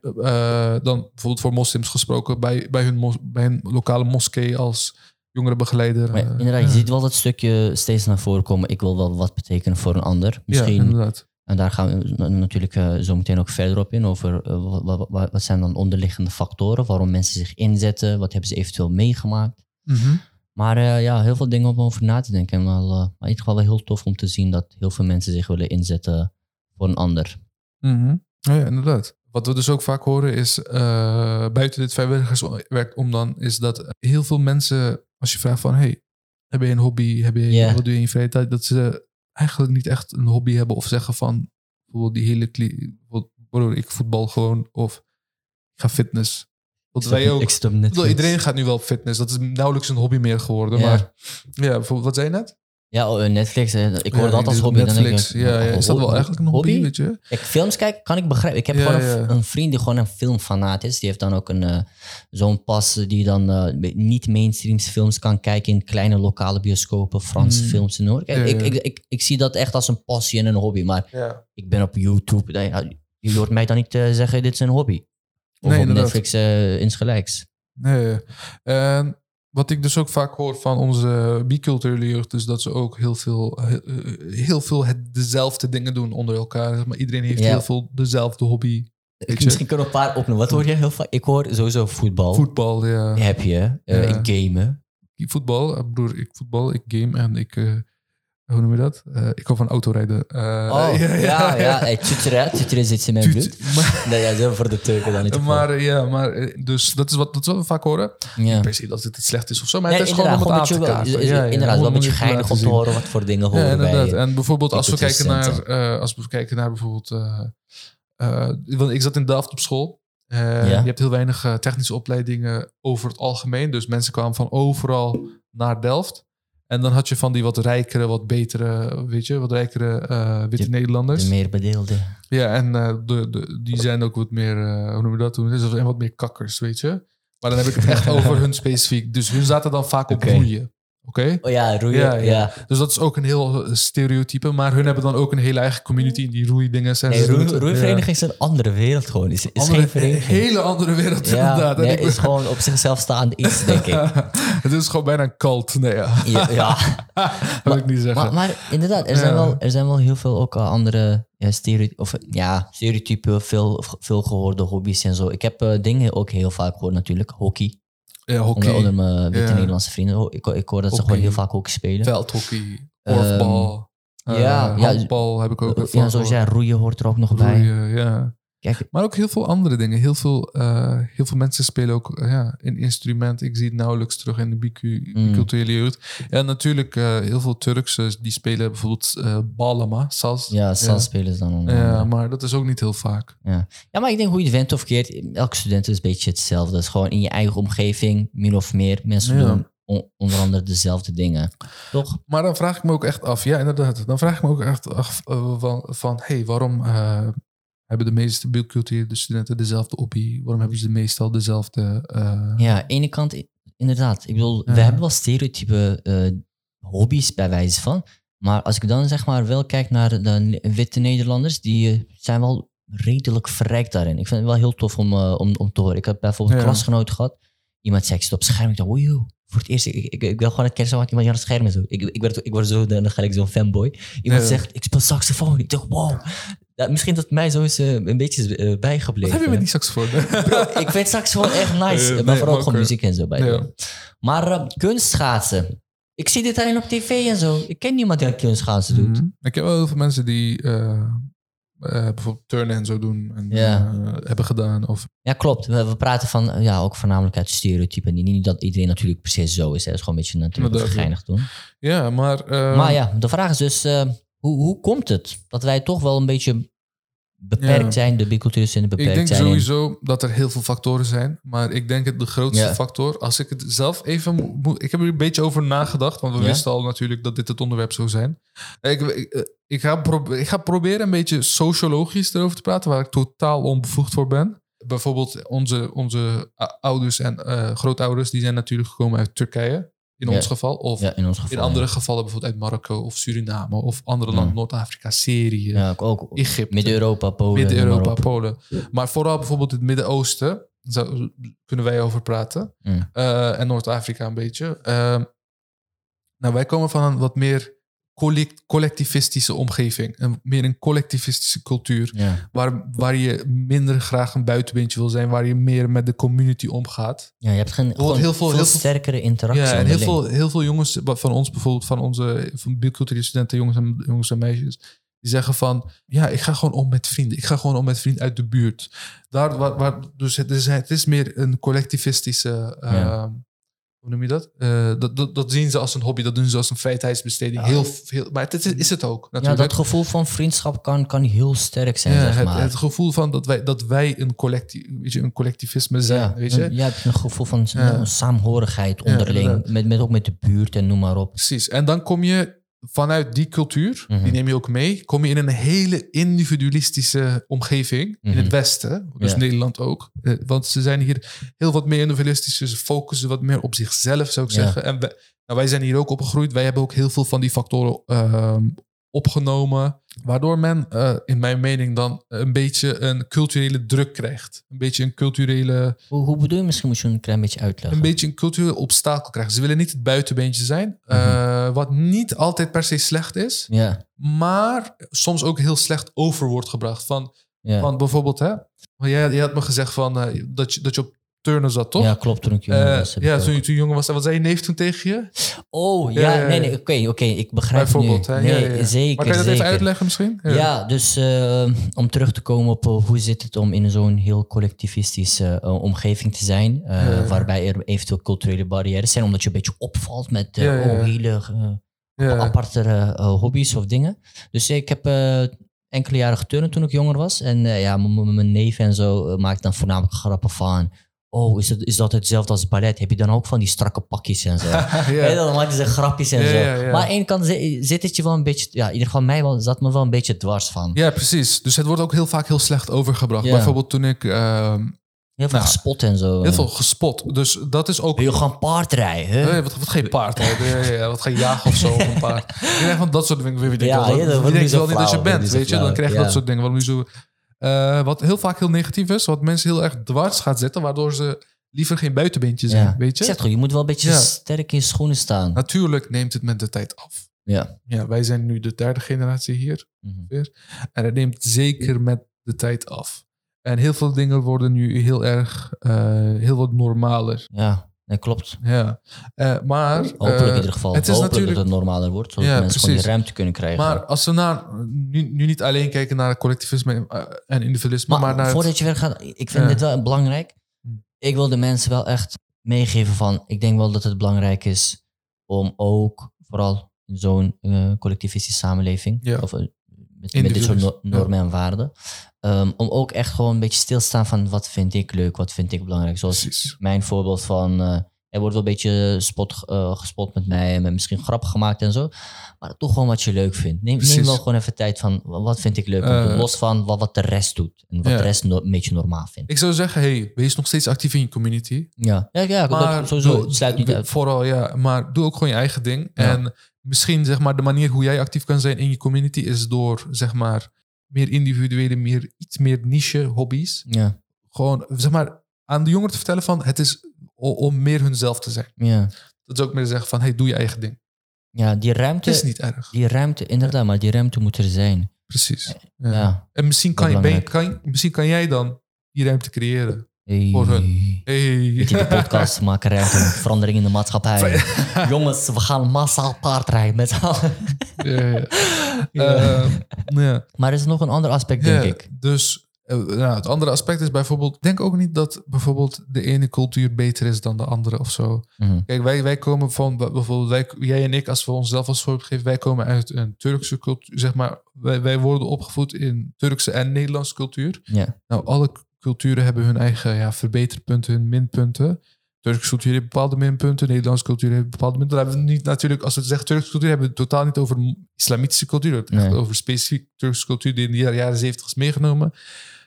dan bijvoorbeeld voor moslims gesproken, bij, bij, hun, mos- bij hun lokale moskee als jongerenbegeleider. Maar inderdaad, je ja. ziet wel dat stukje steeds naar voren komen. Ik wil wel wat betekenen voor een ander. Ja, Misschien, inderdaad. En daar gaan we na- natuurlijk eh, zo meteen ook verder op in. Over eh, wat, wat, wat- wat zijn dan onderliggende factoren? Waarom mensen zich inzetten? Wat hebben ze eventueel meegemaakt? Mhm. Maar eh, ja, heel veel dingen om over na te denken. En wel, maar in ieder geval wel heel tof om te zien dat heel veel mensen zich willen inzetten voor een ander. Mhm. Ja, ja, inderdaad. Wat we dus ook vaak horen is, buiten dit vrijwilligerswerk om dan, is dat heel veel mensen, als je vraagt van, hey, heb je een hobby, heb je, wat doe je in je vrije tijd, dat ze eigenlijk niet echt een hobby hebben of zeggen van, bijvoorbeeld die hele, broer, ik voetbal gewoon of ik ga fitness. Want wij ook, Ik bedoel, iedereen gaat nu wel op fitness, dat is nauwelijks een hobby meer geworden, Ja. maar ja, bijvoorbeeld, wat zei je net? Ja, oh, Netflix. eh, Ik hoor Ja, dat als hobby. dan denk Netflix, ik, ja, ja, is dat wel eigenlijk een hobby, weet je? Kijk, films kijken kan ik begrijpen. Ik heb Ja, gewoon een, vriend die gewoon een filmfanaat is. Die heeft dan ook een eh, zo'n pas die dan eh, niet mainstreams films kan kijken in kleine lokale bioscopen, Franse Hmm. films en hoor. Kijk, ik, ik, ik, ik zie dat echt als een passie en een hobby. Maar ik ben op YouTube. Je hoort mij dan niet zeggen, dit is een hobby. Of Nee, op inderdaad. Netflix insgelijks. Nee. En wat ik dus ook vaak hoor van onze biculturele jeugd, is dat ze ook heel veel, heel, heel veel het, dezelfde dingen doen onder elkaar. Maar iedereen heeft Ja. heel veel dezelfde hobby. Misschien kunnen we een paar opnoemen. Wat hoor je heel vaak? Ik hoor sowieso voetbal. Voetbal, ja. Heb je. eh, Ja. Gamen. Voetbal, eh, broer, ik voetbal, ik game en ik, eh, hoe noem je dat? Eh, ik hou van autorijden. Eh, Oh, *laughs* ja, ja. *laughs* ja. Hey, tutere, tutere zit in mijn bloed. maar, Nee, ja, zo voor de Turken dan niet. maar eh, ja, maar dus dat is wat, dat is wat we vaak horen. ja. Per se dat het slecht is of zo, maar Nee, het is gewoon om het te kaarten. is- inderdaad, wel een beetje geinig om te horen wat voor dingen horen Ja, inderdaad. bij En bijvoorbeeld als we kijken naar, als we kijken naar bijvoorbeeld, want ik zat in Delft op school. Ja. Je hebt heel weinig technische opleidingen over het algemeen. Dus mensen kwamen van overal naar Delft. En dan had je van die wat rijkere, wat betere, weet je, wat rijkere eh, witte De- Nederlanders. de meer bedeelde. Ja, en eh, de, de, die zijn ook wat meer, eh, hoe noemen we dat? Ze zijn wat meer kakkers, weet je. Maar dan heb ik het echt *laughs* over hun specifiek. Dus hun zaten dan vaak op roeien. Oké? Oh ja, roeien. Ja, Ja, ja. Dus dat is ook een heel eh, stereotype. Maar hun hebben dan ook een hele eigen community in die roeidingen. zijn. Nee, het- roeivereniging is een andere wereld gewoon. Is, geen vereniging. hele andere wereld ja, inderdaad. Nee, ik is gewoon op zichzelf staand iets, denk ik. *laughs* het is gewoon bijna een cult. Nee, ja. Ja, ja. *laughs* wil ik niet zeggen. Maar, maar inderdaad, er zijn, wel, er zijn wel heel veel ook al andere ja, stereo- of, ja, stereotypen, veel, veel gehoorde hobby's en zo. Ik heb eh, dingen ook heel vaak gehoord natuurlijk. Hockey. Ja, hockey, Onder, onder mijn witte Ja. Nederlandse vrienden. Oh, Ik, ik hoor dat ze gewoon heel vaak hockey spelen. veldhockey, korfbal. Ehm, eh, ja, ja. handbal heb ik ook. ja, ervan zoals jij, roeien hoort er ook nog bij. Roeien, ja. Kijk, Maar ook heel veel andere dingen. Heel veel, eh, heel veel mensen spelen ook eh, ja, een instrument. Ik zie het nauwelijks terug in de Mm. biculturele jeugd. En natuurlijk eh, heel veel Turkse die spelen bijvoorbeeld balama, sals. ja, salspelers dan. onder Ja, andere. maar dat is ook niet heel vaak. Ja, maar ik denk hoe je het went of keert, elke student is een beetje hetzelfde. Het is gewoon in je eigen omgeving, min of meer. Mensen Ja. doen on- onder andere dezelfde dingen. Toch? Maar dan vraag ik me ook echt af, ja inderdaad, dan vraag ik me ook echt af van, van hey, waarom hebben de meeste biculturele studenten dezelfde hobby? Waarom hebben ze meestal dezelfde... eh, Ja, aan de ene kant, inderdaad. Ik bedoel, we hebben wel stereotype eh, hobby's bij wijze van. Maar als ik dan zeg maar wel kijk naar de witte Nederlanders, die eh, zijn wel redelijk verrijkt daarin. Ik vind het wel heel tof om, om, om te horen. Ik heb bijvoorbeeld een klasgenoot gehad. Iemand zei, ik zit op scherm. Ik dacht, oei, voor het eerst. Ik, ik, ik wil gewoon het kennis maken iemand aan het scherm en zo. Ik, ik, werd, ik word zo, dan gelijk zo'n fanboy. Iemand Ja. zegt, ik speel saxofoon. Ik dacht, wow. Ja, misschien dat mij zo is eh, een beetje eh, wat bijgebleven. heb je met die saxofoon? *laughs* Bro, ik vind saxofoon echt nice. *laughs* Eh, maar nee, vooral gewoon muziek en zo bij. ja. Maar uh, kunstschaatsen. Ik zie dit alleen op tv en zo. Ik ken niemand die kunstschaatsen doet. Mhm. Ik heb wel heel veel mensen die eh, bijvoorbeeld turnen en zo doen. En Ja. hebben gedaan. Of, Ja, klopt. We, we praten van, ja, ook voornamelijk uit stereotypen. Niet, dat iedereen natuurlijk precies zo is. Hè. Dat is gewoon een beetje natuurlijk geinig doen. ja, maar... maar ja, de vraag is dus, hoe, hoe komt het dat wij toch wel een beetje beperkt Ja. zijn, de Ik beperkt denk zijn? in- sowieso dat er heel veel factoren zijn. Maar ik denk het de grootste Ja. factor, als ik het zelf even moet. Ik heb er een beetje over nagedacht, want we Ja. wisten al natuurlijk dat dit het onderwerp zou zijn. Ik, ik, eh, ik, ga, ik ga proberen een beetje sociologisch erover te praten, waar ik totaal onbevoegd voor ben. Bijvoorbeeld onze, onze a- ouders en eh, grootouders, die zijn natuurlijk gekomen uit Turkije, in ons geval. Of in ons geval. in ja. andere gevallen bijvoorbeeld uit Marokko of Suriname of andere landen, Noord-Afrika, Syrië, Ja, ook, ook Egypte. Midden-Europa, Polen. Midden-Europa, op. Polen. Maar vooral bijvoorbeeld het Midden-Oosten, daar kunnen wij over praten. Eh, en Noord-Afrika een beetje. Ehm, nou, wij komen van een wat meer collect- collectivistische omgeving. Een, meer een collectivistische cultuur. Ja. Waar, waar je minder graag een buitenbeentje wil zijn. Waar je meer met de community omgaat. ja, je hebt geen, heel heel veel- veel, heel sterkere interactie Ja, en heel veel, heel veel jongens van ons, bijvoorbeeld van onze van biculturele studenten, jongens en, jongens en meisjes, die zeggen van, ja, ik ga gewoon om met vrienden. Ik ga gewoon om met vrienden uit de buurt. Daar, waar, waar, dus het is, het is meer een collectivistische, eh, Ja. Hoe noem je dat? Eh, dat, dat? Dat zien ze als een hobby, dat doen ze als een vrijheidsbesteding. Ja. Heel veel, maar het is, is het ook Ja, natuurlijk. dat gevoel van vriendschap kan, kan heel sterk zijn, Ja, zeg het, maar. het gevoel van dat wij, dat wij een, collecti weet je, een collectivisme zijn. ja, weet je? een- ja, een gevoel van Ja. een saamhorigheid onderling. met, met, ook met de buurt en noem maar op. Precies. En dan kom je vanuit die cultuur, Mhm. die neem je ook mee, kom je in een hele individualistische omgeving in Mhm. het Westen, dus Ja. Nederland ook. Eh, Want ze zijn hier heel wat meer individualistisch, ze focussen wat meer op zichzelf, zou ik Ja. zeggen. En wij, nou, wij zijn hier ook opgegroeid, wij hebben ook heel veel van die factoren ehm, opgenomen, waardoor men, eh, in mijn mening, dan een beetje een culturele druk krijgt. Een beetje een culturele Hoe, hoe bedoel je? Misschien moet je een klein beetje uitleggen. een beetje een cultureel obstakel krijgen. Ze willen niet het buitenbeentje zijn, Mhm. eh, wat niet altijd per se slecht is, maar soms ook heel slecht over wordt gebracht. Van, ja. van bijvoorbeeld, hè, jij, jij had me gezegd van, eh, dat, je, dat je op turnen zat, toch? ja, klopt. Toen ik jong Eh, was. ja, toen je toen jong was. Wat zei je neef toen tegen je? Oh, ja, Ja, ja, nee, nee, oké, oké, ik begrijp nu. Bijvoorbeeld. Hè? Nee, ja, zeker, maar kan je dat zeker. even uitleggen misschien? Ja, dus eh, om terug te komen op eh, hoe zit het om in zo'n heel collectivistische omgeving te zijn, waarbij er eventueel culturele barrières zijn, omdat je een beetje opvalt met oh, hele eh, hobby's of dingen. Dus ik heb enkele jaren geturnd toen ik jonger was. En ja, mijn neef en zo maakte dan voornamelijk grappen van... Oh, is, het, is dat hetzelfde als ballet? Heb je dan ook van die strakke pakjes en zo? *laughs* ja. Ja. dan maakten ze grapjes en Ja, zo. ja. Maar aan de ene kant zi- zit het je wel een beetje... Ja, in ieder geval mij wel, zat me wel een beetje dwars van. Ja, precies. Dus het wordt ook heel vaak heel slecht overgebracht. Bijvoorbeeld toen ik ehm, Heel veel Nou, gespot en zo. heel veel gespot. Dus dat is ook Wil je gewoon paardrijden? hè? Nee, wat, wat geen paard? Ja, wat geen jagen of zo op een paard. *laughs* Ik denk van dat soort dingen. Denkt Ja, wel, ja, dat denkt zo wel niet dat je bent, weet je? Dan krijg je dat soort dingen. Waarom nu zo... Eh, wat heel vaak heel negatief is, wat mensen heel erg dwars gaat zetten, waardoor ze liever geen buitenbeentje zijn, Ja. weet Ik zeg je? toch, je moet wel een beetje Ja. sterk in je schoenen staan. Natuurlijk neemt het met de tijd af. Ja. Ja, wij zijn nu de derde generatie hier. Mhm. En het neemt zeker met de tijd af. En heel veel dingen worden nu heel erg, eh, heel wat normaler. Ja. Nee, klopt. Ja. Eh, maar... Hopelijk eh, in ieder geval. Het is Hopelijk natuurlijk... dat het normaler wordt, zodat Ja, mensen gewoon die ruimte kunnen krijgen. Maar als we naar, nu, nu niet alleen kijken naar collectivisme eh, en individualisme, Maar, maar, naar het- voordat je verder gaat, ik vind Ja. dit wel belangrijk. Hm. Ik wil de mensen wel echt meegeven van, ik denk wel dat het belangrijk is om ook, vooral in zo'n collectivistische samenleving, Ja. of met, met dit soort normen en waarden, ehm, om ook echt gewoon een beetje stil te staan van wat vind ik leuk, wat vind ik belangrijk. Zoals Precies. mijn voorbeeld van, eh, er wordt wel een beetje spot, eh, gespot met mij en met misschien grappen gemaakt en zo. Maar doe gewoon wat je leuk vindt. Neem, neem wel gewoon even tijd van, wat vind ik leuk? Eh, los van wat, wat de rest doet. En wat Ja. de rest no- een beetje normaal vindt. Ik zou zeggen, hey, wees nog steeds actief in je community. Ja, ja, ja Maar dat, sowieso. doe- Het sluit niet uit. Vooral, ja. Maar doe ook gewoon je eigen ding. Ja. En misschien, zeg maar, de manier hoe jij actief kan zijn in je community is door, zeg maar, meer individuele, meer, iets meer niche hobby's. Ja, Gewoon, zeg maar, aan de jongeren te vertellen van, het is om meer hunzelf te zijn. ja. Dat is ook meer zeggen van, hey, doe je eigen ding. ja, die Het ruimte, is niet erg. die ruimte, inderdaad, maar die ruimte moet er zijn. Precies. Ja. Ja. En misschien kan, je, ben kan, misschien kan jij dan die ruimte creëren. Hey. Voor hun. Hey. Weet je, de podcast maken ruimte verandering in de maatschappij. *laughs* Jongens, we gaan massaal paardrijden met z'n allen. Ja, *laughs* ja. Ehm, ja. Maar er is nog een ander aspect, denk Ja, ik. Dus nou, het andere aspect is bijvoorbeeld... Denk ook niet dat bijvoorbeeld de ene cultuur beter is dan de andere of zo. Mhm. Kijk, wij, wij komen van... Bijvoorbeeld wij, jij en ik, als we onszelf als voorbeeld geven... Wij komen uit een Turkse cultuur, zeg maar. Wij, wij worden opgevoed in Turkse en Nederlandse cultuur. Ja, Nou, alle culturen hebben hun eigen ja, verbeterpunten, hun minpunten. Turkse cultuur heeft bepaalde minpunten, Nederlandse cultuur heeft bepaalde minpunten. Dan hebben we niet natuurlijk, als we zeggen Turkse cultuur, hebben we het totaal niet over islamitische cultuur. Het echt Nee. over specifiek Turkse cultuur die in de jaren zeventig is meegenomen.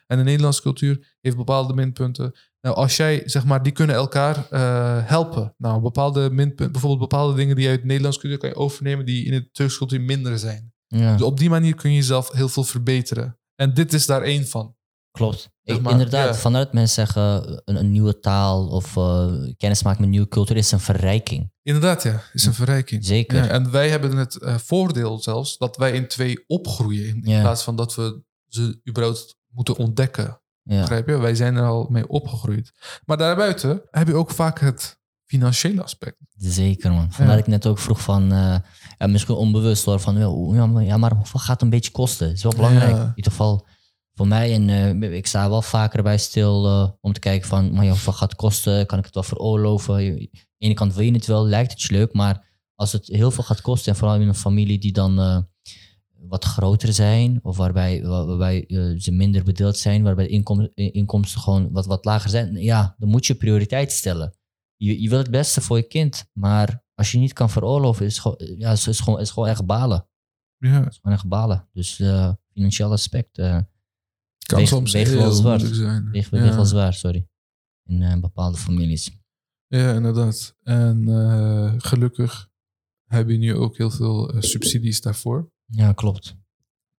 En de Nederlandse cultuur heeft bepaalde minpunten. Nou, als jij, zeg maar, die kunnen elkaar eh, helpen. Nou, bepaalde minpunten, bijvoorbeeld bepaalde dingen die uit de Nederlandse cultuur kan je overnemen die in de Turkse cultuur minder zijn. ja. Dus op die manier kun je jezelf heel veel verbeteren. En dit is daar één van. Klopt. Zeg Ik- maar, inderdaad, ja. vanuit mensen zeggen een, een nieuwe taal of eh, kennis maken met nieuwe cultuur is een verrijking. Inderdaad, ja. Is een verrijking. Zeker. Ja, en wij hebben het eh, voordeel zelfs dat wij in twee opgroeien. In Ja. plaats van dat we ze überhaupt moeten ontdekken. Ja, Begrijp je? Wij zijn er al mee opgegroeid. Maar daarbuiten heb je ook vaak het financiële aspect. zeker man. Vandaar Ja. ik net ook vroeg van, eh, ja, misschien onbewust hoor, van ja, maar, ja, maar hoeveel gaat het een beetje kosten? Het is wel belangrijk. In ieder geval voor mij en eh, ik sta wel vaker bij stil eh, om te kijken van, maar ja, hoeveel gaat het kosten? Kan ik het wel veroorloven? Je- Aan de ene kant wil je het wel, lijkt het je leuk, maar als het heel veel gaat kosten en vooral in een familie die dan wat groter zijn of waarbij, waar- waarbij eh, ze minder bedeeld zijn, waarbij de inkom- inkomsten gewoon wat, wat lager zijn, ja, dan moet je prioriteit stellen. Je, je wil het beste voor je kind, maar als je niet kan veroorloven, is het gewoon, ja, is, is gewoon, is gewoon echt balen. Ja, is gewoon echt balen. Dus eh financieel aspect eh kan soms heel wel zwaar. zijn. weegt, ja. weegt wel zwaar, sorry. In eh, bepaalde families. Ja, inderdaad. En eh, gelukkig heb je nu ook heel veel eh, subsidies daarvoor. Ja, klopt.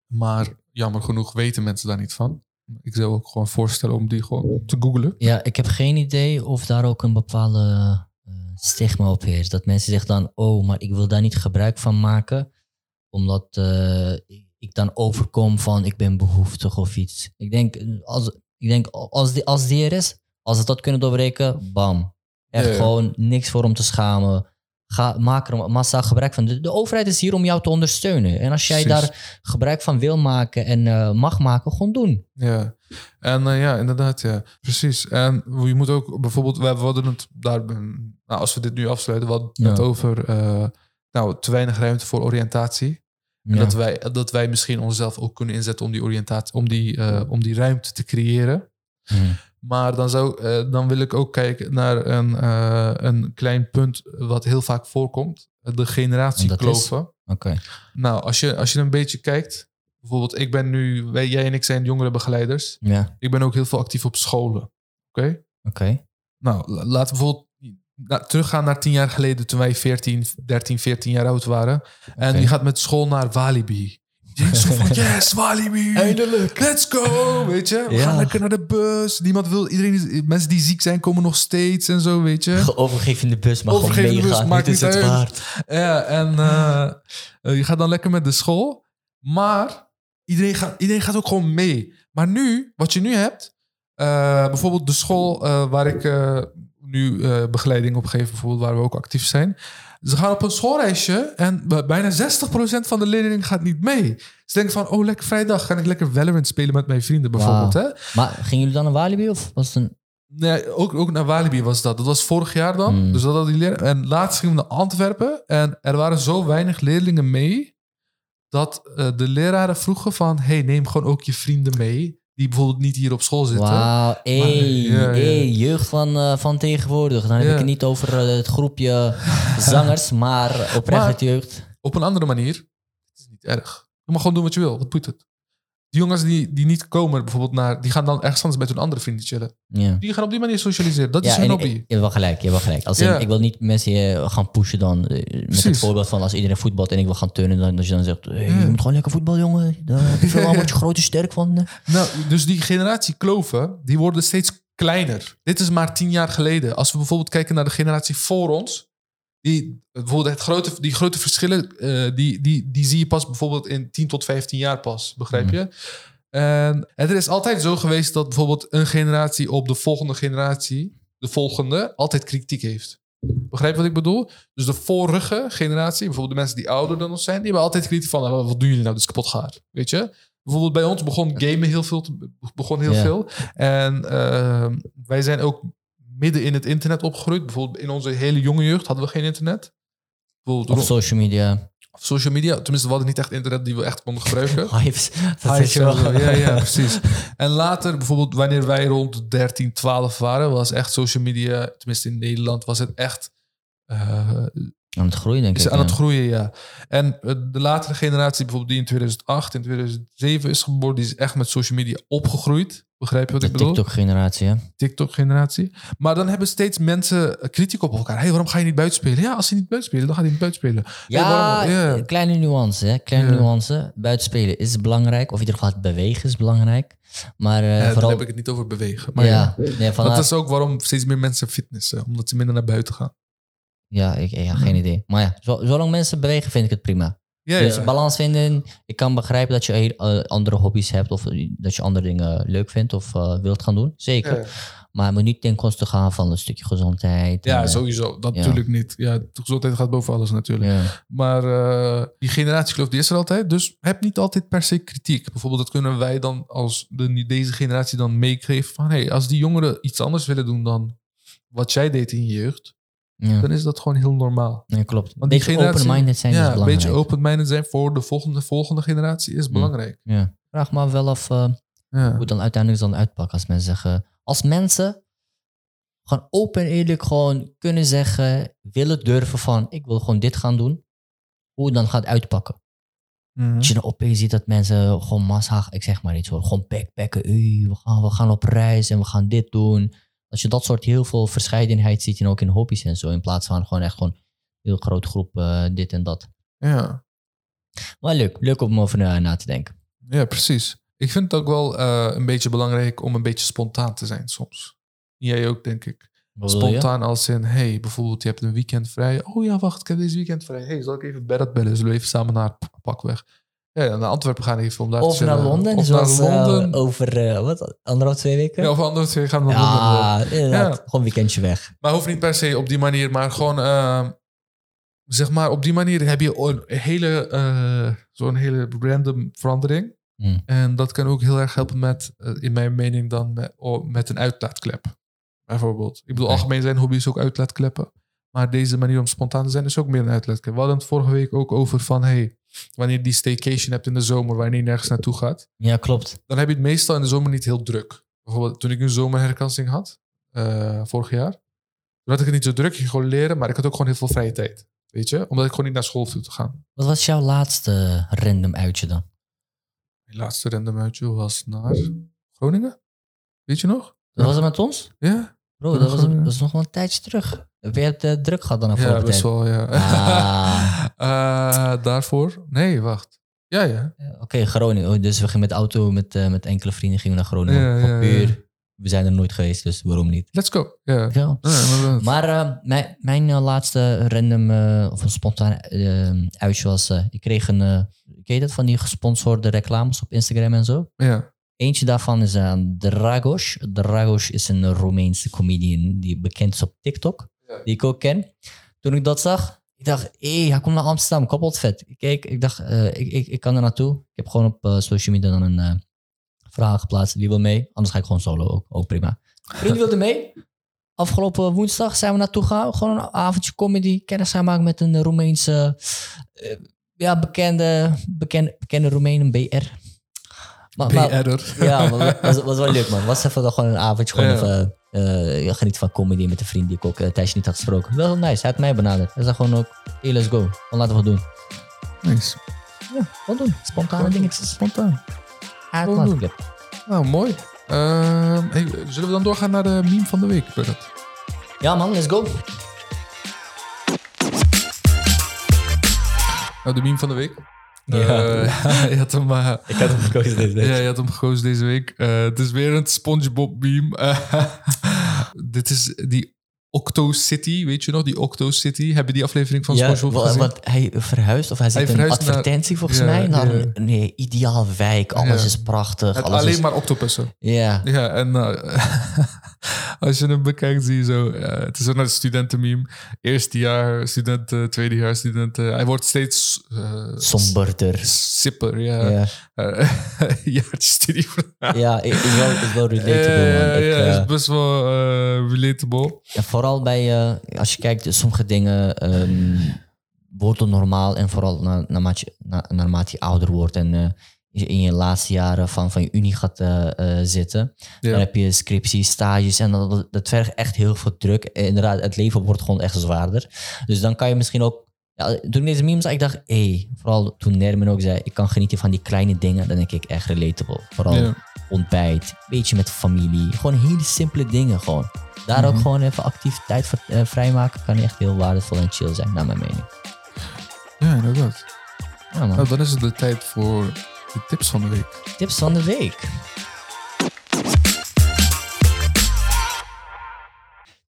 Maar jammer genoeg weten mensen daar niet van. Ik zou ook gewoon voorstellen om die gewoon te googlen. Ja, ik heb geen idee of daar ook een bepaalde eh, stigma op heerst. Dat mensen zeggen dan, oh, maar ik wil daar niet gebruik van maken, omdat eh, ik dan overkom van ik ben behoeftig of iets. Ik denk, als, ik denk als, die, als die er is, als we dat kunnen doorbreken, bam. Echt gewoon niks voor om te schamen. Ga, maak er massaal gebruik van. De, de overheid is hier om jou te ondersteunen. En als jij Precies. daar gebruik van wil maken en eh, mag maken, gewoon doen. Ja, en eh, ja, inderdaad, ja, precies. En je moet ook bijvoorbeeld, we hadden het daar, nou, als we dit nu afsluiten, het Ja. net over eh, nou, te weinig ruimte voor oriëntatie. En Ja. dat wij, dat wij misschien onszelf ook kunnen inzetten om die oriëntatie, om die, om die ruimte te creëren. Mhm. Maar dan, zou, eh, dan wil ik ook kijken naar een, eh, een klein punt wat heel vaak voorkomt. De generatiekloven. Oké. Nou, als je, als je een beetje kijkt, bijvoorbeeld ik ben nu, wij, jij en ik zijn jongerenbegeleiders. Ja, Ik ben ook heel veel actief op scholen. Oké? oké. Nou, la- laten we bijvoorbeeld teruggaan naar tien jaar geleden toen wij 14, 13, 14 jaar oud waren. En je gaat met school naar Walibi. Je denkt zo van, *laughs* yes, Walibi. Eindelijk. Let's go, weet je. We Ja. gaan lekker naar de bus. Niemand wil, iedereen, mensen die ziek zijn komen nog steeds en zo, weet je. *laughs* Overgeef in de bus, maar Overgeef gewoon meegaan. maakt niet het uit. waard. Ja, en eh, eh, je gaat dan lekker met de school. Maar iedereen gaat, iedereen gaat ook gewoon mee. Maar nu, wat je nu hebt, eh, bijvoorbeeld de school waar ik, nu begeleiding op geven, bijvoorbeeld, waar we ook actief zijn. Ze gaan op een schoolreisje en bijna 60% van de leerlingen gaat niet mee. Ze denken van, oh, lekker vrijdag, ga ik lekker Valorant spelen met mijn vrienden bijvoorbeeld. Hè? Maar gingen jullie dan naar Walibi of was het een... Nee, ook, ook naar Walibi was dat. Dat was vorig jaar dan. Hmm. Dus dat hadden die leerlingen. En laatst gingen we naar Antwerpen. En er waren zo weinig leerlingen mee... dat eh, de leraren vroegen van... hey, neem gewoon ook je vrienden mee... die bijvoorbeeld niet hier op school zitten. Wauw, hey, ja, ja. hey, jeugd van, eh, van tegenwoordig. Dan heb Ja. ik het niet over eh, het groepje *laughs* zangers, maar oprecht Maar- het jeugd. Op een andere manier. Het is niet erg. Je mag gewoon doen wat je wil. Wat boeit het? Die jongens die, die niet komen bijvoorbeeld naar... die gaan dan ergens anders met hun andere vrienden chillen. Ja. Die gaan op die manier socialiseren. Dat is hun hobby. je hebt wel gelijk, je hebt wel gelijk. Als in, ik wil niet mensen eh, gaan pushen dan. eh, Met het Precies. voorbeeld van als iedereen voetbalt en ik wil gaan turnen. Dan, dat je dan zegt, hey, je moet gewoon lekker voetbal, jongen. Daar heb je veel word je groot en sterk van. eh. Nou, dus die generatie kloven, die worden steeds kleiner. Dit is maar tien jaar geleden. Als we bijvoorbeeld kijken naar de generatie voor ons, die, bijvoorbeeld het grote, die grote verschillen, eh, die, die, die zie je pas bijvoorbeeld in 10 tot 15 jaar pas, begrijp je? En het is altijd zo geweest dat bijvoorbeeld een generatie op de volgende generatie, de volgende, altijd kritiek heeft. Begrijp je wat ik bedoel? Dus de vorige generatie, bijvoorbeeld de mensen die ouder dan ons zijn, die hebben altijd kritiek van, "Ah, wat doen jullie nou, is kapot gaar. Weet je? Bijvoorbeeld bij ons begon gamen heel veel, te- begon heel Ja. veel. En ehm, wij zijn ook midden in het internet opgegroeid. Bijvoorbeeld in onze hele jonge jeugd hadden we geen internet. Bijvoorbeeld Of social media. of social media. Tenminste, we hadden niet echt internet die we echt konden *laughs* gebruiken. Hives. Dat wel. Ja, ja, precies. *laughs* En later, bijvoorbeeld wanneer wij rond 13, 12 waren, was echt social media, tenminste in Nederland, was het echt eh, Aan het groeien, denk is ik. aan ja. het groeien, ja. En eh, de latere generatie, bijvoorbeeld die in 2008, in 2007 is geboren, die is echt met social media opgegroeid. Begrijp je wat De ik bedoel? TikTok-generatie, hè? TikTok-generatie. Maar dan hebben steeds mensen eh, kritiek op elkaar. hey, waarom ga je niet buiten spelen? Ja, als je niet buiten spelen, dan ga je niet buiten spelen. Hey, Ja, waarom- ja. kleine nuance, hè? Kleine Ja. nuance. Buitenspelen is belangrijk, of in ieder geval het bewegen is belangrijk. Maar eh, Eh, dan vooral... heb ik het niet over bewegen. Maar ja. ja, nee, Dat is ook waarom steeds meer mensen fitnessen. Omdat ze minder naar buiten gaan. Ja, ik, ja, geen idee. Maar ja, zo- zolang mensen bewegen, vind ik het prima. Ja, Dus ja. balans vinden. Ik kan begrijpen dat je eh, andere hobby's hebt of dat je andere dingen leuk vindt of eh, wilt gaan doen. Zeker. Ja. Maar moet niet ten koste gaan van een stukje gezondheid. Ja, en, eh, sowieso. Dat natuurlijk niet. Ja, de gezondheid gaat boven alles natuurlijk. Maar eh, die generatiekloof die is er altijd. Dus heb niet altijd per se kritiek. Bijvoorbeeld dat kunnen wij dan als de, deze generatie dan meegeven van... Hey, als die jongeren iets anders willen doen dan wat jij deed in je jeugd... Ja. dan is dat gewoon heel normaal. Nee, klopt. Een Want die beetje open-minded zijn is ja, een belangrijk. beetje open-minded zijn voor de volgende, volgende generatie is belangrijk. Ja. Vraag me wel af eh, Ja. hoe het dan uiteindelijk dan uitpakken als mensen zeggen... Als mensen gewoon open en eerlijk gewoon kunnen zeggen... willen durven van ik wil gewoon dit gaan doen... hoe het dan gaat uitpakken. Mhm. Als je dan opeens ziet dat mensen gewoon massa, ik zeg maar iets hoor, gewoon backpacken. Ui, we, gaan, we gaan op reis en we gaan dit doen. Als je dat soort heel veel verscheidenheid ziet en ook in hobby's en zo. In plaats van gewoon echt gewoon een heel grote groep eh, dit en dat. ja. Maar leuk, leuk om over na, na te denken. Ja, precies. Ik vind het ook wel eh, een beetje belangrijk om een beetje spontaan te zijn soms. Jij ook, denk ik. Spontaan als in, hey, bijvoorbeeld je hebt een weekend vrij. Oh ja, wacht, ik heb deze weekend vrij. Hey, zal ik even Berat bellen? Zullen we even samen naar P- Pakweg? Ja, naar Antwerpen gaan even om daar te Of naar chillen. Londen, Of zoals naar eh, Londen. over, eh, wat, anderhalf, twee weken? ja, of anders twee gaan we naar Londen. Ja, inderdaad. Ja. Gewoon een weekendje weg. Maar hoeft niet per se op die manier, maar gewoon, eh, zeg maar, op die manier heb je een hele, eh, zo'n hele random verandering. Hmm. En dat kan ook heel erg helpen met, in mijn mening, dan met, oh, met een uitlaatklep. Bijvoorbeeld. Ik bedoel, algemeen zijn hobby's ook uitlaatkleppen. Maar deze manier om spontaan te zijn is ook meer een uitlaatklep. We hadden het vorige week ook over van, hey, wanneer je die staycation hebt in de zomer, wanneer je nergens naartoe gaat, Ja, klopt. dan heb je het meestal in de zomer niet heel druk. Bijvoorbeeld toen ik een zomerherkansing had, eh, vorig jaar, toen had ik het niet zo druk. Ik ging gewoon leren, maar ik had ook gewoon heel veel vrije tijd. Weet je? Omdat ik gewoon niet naar school hoefde te gaan. Wat was jouw laatste random uitje dan? Mijn laatste random uitje was naar Groningen. Weet je nog? Dat was het met ons? Ja? Bro, dat was, dat is nog wel een tijdje terug. Heb je het eh, druk gehad dan Ja, best wel, ja. Ah. *laughs* Eh, daarvoor? Nee, wacht. Ja, ja. Ja, Oké, Groningen. Oh, Dus we gingen met auto met, eh, met enkele vrienden gingen we naar Groningen. Ja, puur. We zijn er nooit geweest, dus waarom niet? Let's go. Ja. Maar eh, mijn, mijn eh, laatste random eh, of een spontaan eh, uitje was... eh, ik kreeg een... eh ken je dat van die gesponsorde reclames op Instagram en zo? ja. Eentje daarvan is uh, Dragos. Dragos is een Roemeense comedian die bekend is op TikTok. Die ik ook ken. Toen ik dat zag, ik dacht, hé, hij komt naar Amsterdam, kapot vet. Ik keek, ik dacht, uh, ik, ik, ik kan er naartoe. Ik heb gewoon op uh, social media dan een uh, vraag geplaatst. Wie wil mee? Anders ga ik gewoon solo ook, ook prima. Vriend wilde mee. Afgelopen woensdag zijn we naartoe gegaan. Gewoon een avondje comedy. Kennis gaan maken met een Roemeense, ja, bekende, bekende, bekende Roemeen, een BR. Maar, BR'er. Ja, maar, *laughs* was, was wel leuk man. Was even dan gewoon een avondje, gewoon ja. even uh, geniet van comedy met een vriend die ik ook uh, niet had gesproken. Wel nice, hij had mij benaderd. Hij zei gewoon ook, hey, let's go. Dan laten we het doen. Nice. Ja, wat doen. Spontane dingetjes. Spontaan. Uitlaatclip. Nou, mooi. Uh, hey, zullen we dan doorgaan naar de meme van de week, Bernard? Ja man, let's go. Nou, de meme van de week. Ja. Uh, *laughs* *laughs* je had hem, uh, ik had hem gekozen deze week. *laughs* Ja, je had hem gekozen deze week. Uh, het is weer een SpongeBob meme. dit is die Octo City, weet je nog? Die Octo City. Heb je die aflevering van ja, SpongeBob gezien? Want hij verhuist, of hij zit hij een advertentie naar, volgens ja, mij, naar ja. een nee, ideaal wijk. Alles Ja. is prachtig. Alles alleen is, maar octopussen. Ja, Ja, en als je hem bekijkt, zie je zo... Uh, het is een studentenmeme. Eerste jaar studenten, tweede jaar studenten. Hij wordt steeds... Uh, somberder. Sipper, ja. Ja, *laughs* Uh, jaartje studie. ja ik, ik wel, relatable. Eh, man. Ik, ja, eh, is best wel relatable. Ja, vooral bij, als je kijkt, sommige dingen um, worden normaal en vooral na, naarmate, je, na, naarmate je ouder wordt en in je laatste jaren van, van je unie gaat uh, zitten. Ja. Dan heb je scripties, stages en dat, dat vergt echt heel veel druk. Inderdaad, het leven wordt gewoon echt zwaarder. Dus dan kan je misschien ook ja, toen ik deze meme zag, ik dacht, hé, hey, vooral toen Nermin ook zei, ik kan genieten van die kleine dingen, dan denk ik echt relatable. Vooral Ja. ontbijt, beetje met familie, gewoon hele simpele dingen gewoon. Daar ook Mhm. gewoon even actief tijd voor eh, vrijmaken kan echt heel waardevol en chill zijn, naar mijn mening. Ja, inderdaad. Ja man, Nou, dan is het de tijd voor de tips van de week. tips van de week.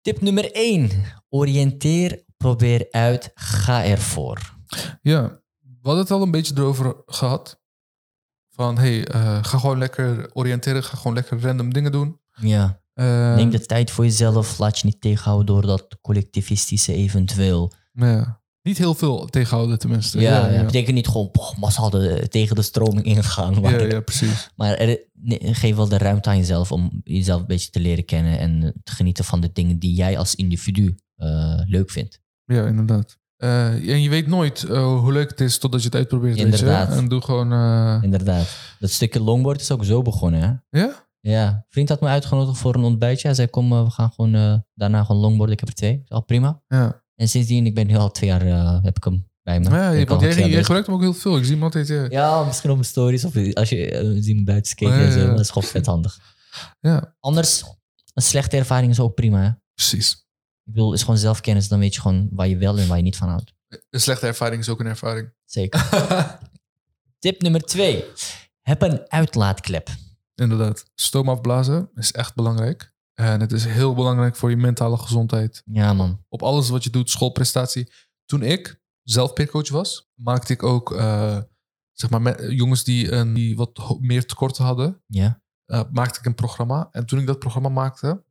Tip nummer 1. Oriënteer, probeer uit, ga ervoor. Ja, we hadden het al een beetje erover gehad. Van, hey, uh, ga gewoon lekker oriënteren. Ga gewoon lekker random dingen doen. Ja. Uh, Neem de tijd voor jezelf. Laat je niet tegenhouden door dat collectivistische eventueel. Ja. Niet heel veel tegenhouden tenminste. Ja, ja, ja, ja. betekent niet gewoon boh, massaal de, tegen de stroming ingaan. Maar, ja, ja, precies. maar er, nee, geef wel de ruimte aan jezelf om jezelf een beetje te leren kennen en te genieten van de dingen die jij als individu uh, leuk vindt. Ja, inderdaad. Uh, en je weet nooit uh, hoe leuk het is totdat je het uitprobeert. Inderdaad. Weet je? En doe gewoon. Inderdaad. Dat stukje longboard is ook zo begonnen, hè? Ja? Ja. Vriend had me uitgenodigd voor een ontbijtje. Hij zei: Kom, we gaan gewoon daarna gewoon longboarden. Ik heb er twee. Al prima. Ja. En sindsdien, ik ben nu al twee jaar, uh, heb ik hem bij me. Ja, je, want jij, jij gebruikt hem ook heel veel. Ik zie hem altijd. Ja, ja misschien op mijn stories of als je uh, ziet me buiten skaten en zo. Dat is gewoon vet handig. Ja. Anders, een slechte ervaring is ook prima, hè? Precies. Ik bedoel, het is gewoon zelfkennis. Dan weet je gewoon waar je wel en waar je niet van houdt. Een slechte ervaring is ook een ervaring. Zeker. *laughs* Tip nummer twee. Heb een uitlaatklep. Inderdaad. Stoom afblazen is echt belangrijk. En het is heel belangrijk voor je mentale gezondheid. Ja, man. Op alles wat je doet, schoolprestatie. Toen ik zelf peercoach was, maakte ik ook uh, zeg maar met, jongens die, een, die wat meer tekorten hadden. Ja. Uh, maakte ik een programma. En toen ik dat programma maakte,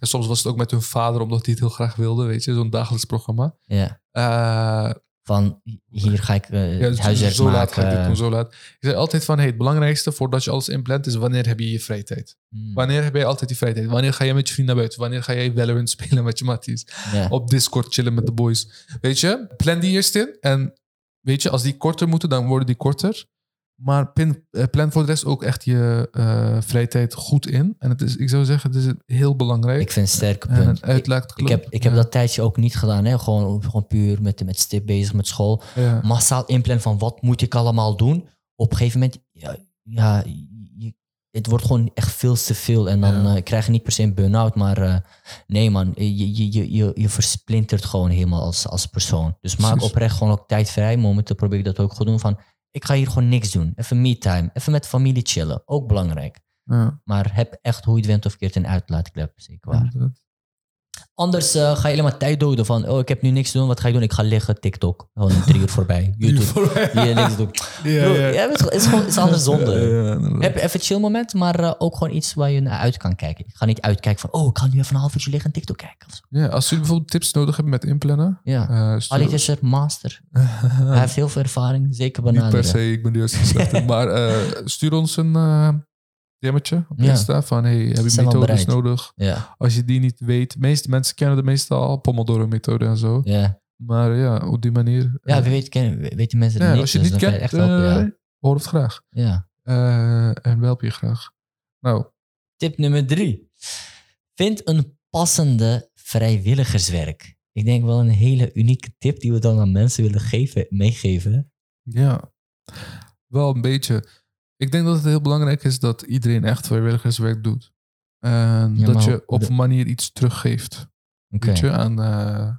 en soms was het ook met hun vader, omdat hij het heel graag wilde, weet je, zo'n dagelijks programma. Ja. Uh, van hier ga ik uh, ja, huiswerk zo maken. Laat ga ik dit doen, zo laat. Ik zei altijd van, hey, het belangrijkste voordat je alles inplant is wanneer heb je je vrije tijd? Hmm. Wanneer heb je altijd die vrije tijd? Wanneer ga je met je vrienden naar buiten? Wanneer ga jij Valorant *laughs* spelen met je matties? Ja. Op Discord chillen met de boys. Weet je, plan die eerst in. En weet je, als die korter moeten, dan worden die korter. Maar pin, uh, plan voor de rest ook echt je uh, vrije tijd goed in. En het is, ik zou zeggen, het is heel belangrijk. Ik vind het sterke punt. En een ik, ik heb, ik heb ja. dat tijdje ook niet gedaan. Hè? Gewoon, gewoon puur met, met stip bezig met school. Ja. Massaal inplannen van wat moet ik allemaal doen. Op een gegeven moment, ja, ja je, het wordt gewoon echt veel te veel. En dan ja. uh, krijg je niet per se een burn-out. Maar nee man, je, je, je, je versplintert gewoon helemaal als, als persoon. Dus maak Precies. oprecht gewoon ook tijd vrij. Momenten probeer ik dat ook goed doen van ik ga hier gewoon niks doen. Even me-time. Even met familie chillen. Ook belangrijk. Ja. Maar heb echt hoe je het went of keert een uitlaatklep. Zeker waar. Ja, Anders eh, ga je helemaal tijd doden van, oh, ik heb nu niks te doen. Wat ga ik doen? Ik ga liggen, TikTok. Gewoon drie uur voorbij. *laughs* YouTube. Hier niks doen. *laughs* Ja, Bro, ja. ja, het is, het is gewoon het is anders zonde. Ja. Heb even een chill moment, maar eh, ook gewoon iets waar je naar uit kan kijken. Ik ga niet uitkijken van, oh, ik ga nu even een half uurtje liggen en TikTok kijken. Of zo. Ja, als jullie bijvoorbeeld tips nodig hebben met inplannen. Ja. eh, stuur- Ali is er master. *laughs* Hij heeft heel veel ervaring, zeker Niet per se, ik ben juist slecht in. Maar eh, stuur ons een eh DM'tje op Ja. Insta van hey, heb je methodes nodig? Ja, Als je die niet weet, meeste mensen kennen de meestal al, Pomodoro-methode en zo. ja. Maar ja, op die manier. ja eh, wie weet, ken, weten mensen het niet. als je dus het niet kent, echt helpen, eh, hoor het graag. ja. Eh, en we helpen je graag. Nou, Tip nummer drie. Vind een passende vrijwilligerswerk. Ik denk wel een hele unieke tip die we dan aan mensen willen geven, meegeven. ja. Wel een beetje. Ik denk dat het heel belangrijk is dat iedereen echt vrijwilligerswerk doet. En Ja, dat je op een manier iets teruggeeft. Weet je, aan, eh,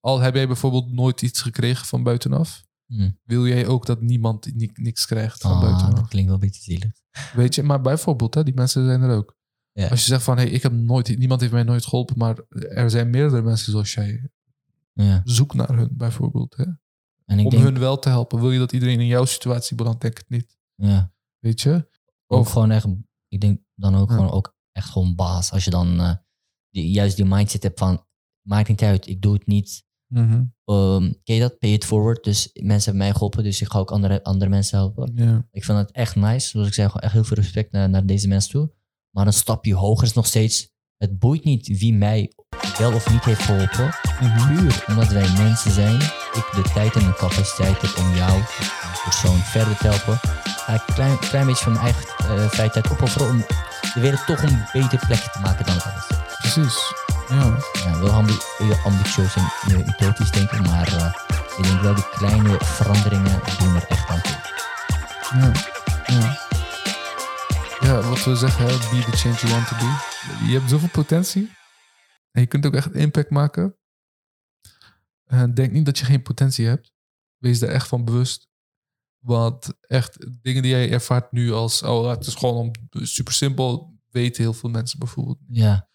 al heb jij bijvoorbeeld nooit iets gekregen van buitenaf, Hm. wil jij ook dat niemand ni- niks krijgt van Ah, buitenaf. dat klinkt wel een beetje zielig. Weet je, maar bijvoorbeeld, hè, die mensen zijn er ook. Ja. Als je zegt van, hey, ik heb nooit, niemand heeft mij nooit geholpen, maar er zijn meerdere mensen zoals jij. Ja. Zoek naar hun bijvoorbeeld. Hè? En ik Om denk, hun wel te helpen. Wil je dat iedereen in jouw situatie belandt? Denk het niet. ja, Weet je? ook gewoon echt, ik denk dan ook Ja. gewoon ook echt gewoon baas. Als je dan eh, die, juist die mindset hebt van, maakt niet uit, ik doe het niet. Mhm. Ehm ken je dat? Pay it forward. Dus mensen hebben mij geholpen, dus ik ga ook andere, andere mensen helpen. Ik vind het echt nice. Zoals ik zei, gewoon echt heel veel respect naar, naar deze mensen toe. Maar een stapje hoger is nog steeds... Het boeit niet wie mij wel of niet heeft geholpen. Mhm. Puur omdat wij mensen zijn. Ik de tijd en de capaciteit heb om jou, als persoon, verder te helpen. Ga ik een klein, klein beetje van mijn eigen eh, vrije tijd opofferen om de wereld toch een beter plekje te maken dan het is. Precies. Ja. Ja, wel ambi ambitieus en utopisch denken, maar eh, ik denk wel die kleine veranderingen doen er echt aan toe. Ja. ja. Ja, wat we zeggen, be the change you want to be. Je hebt zoveel potentie. En je kunt ook echt impact maken. En denk niet dat je geen potentie hebt. Wees daar echt van bewust. Want echt, dingen die jij ervaart nu als... Oh, het is gewoon om, super simpel. Weten heel veel mensen bijvoorbeeld. Ja,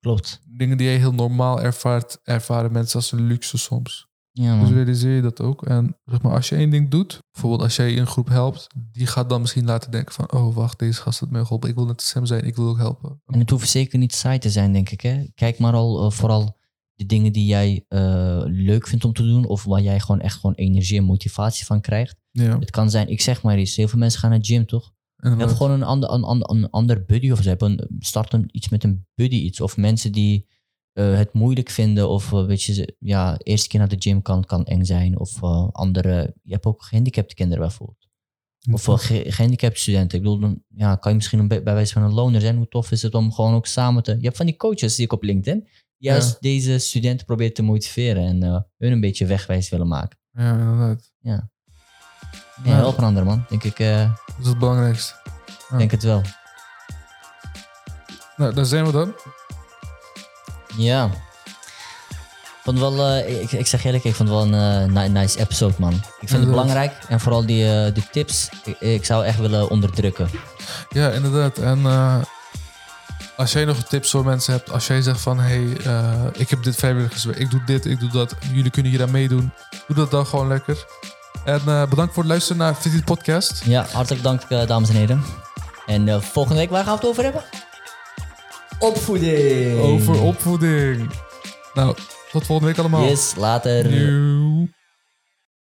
klopt. Dingen die jij heel normaal ervaart... ervaren mensen als een luxe soms. Ja, Dus man. realiseer je dat ook. En zeg maar, als je één ding doet, bijvoorbeeld als jij een groep helpt, die gaat dan misschien laten denken van, oh wacht, deze gast heeft mij geholpen. Ik wil net als hem zijn, ik wil ook helpen. En het hoeft zeker niet saai te zijn, denk ik. Hè? Kijk maar al eh, vooral de dingen die jij eh, leuk vindt om te doen. Of waar jij gewoon echt gewoon energie en motivatie van krijgt. Ja, Het kan zijn, ik zeg maar iets. Heel veel mensen gaan naar de gym, toch? Hebt inderdaad. gewoon een ander, een, ander, een ander buddy. Of ze hebben een, starten iets met een buddy iets. Of mensen die eh, het moeilijk vinden. Of eh, weet je, ja, eerste keer naar de gym kan, kan eng zijn. Of andere, je hebt ook gehandicapte kinderen bijvoorbeeld. Of uh, ge studenten. Ik bedoel, dan ja, kan je misschien een bij wijze van een loner zijn. Hoe tof is het om gewoon ook samen te... Je hebt van die coaches die ik op LinkedIn. Juist Ja. deze studenten proberen te motiveren. En eh, hun een beetje wegwijs willen maken. Ja, inderdaad. Ja, Ja. help een ander man. Denk ik, eh, Dat is het belangrijkste. Ja. denk het wel. Nou, daar zijn we dan. Ja. Ik vond het wel, eh, ik, ik zeg eerlijk, ik vond het wel een ni- nice episode, man. Ik vind het belangrijk en vooral die, die tips, ik, ik zou echt willen onderdrukken. Ja, inderdaad. En als jij nog tips voor mensen hebt, als jij zegt van, hey, eh, ik heb dit vrijwilligerswerk, ik doe dit, ik doe dat, jullie kunnen hier aan meedoen, doe dat dan gewoon lekker. En eh, bedankt voor het luisteren naar Fit Podcast. Ja, hartelijk dank, eh, dames en heren. En volgende week, waar gaan we het over hebben? Opvoeding. Over opvoeding. Nou, tot volgende week allemaal. Yes, later. Nieuw.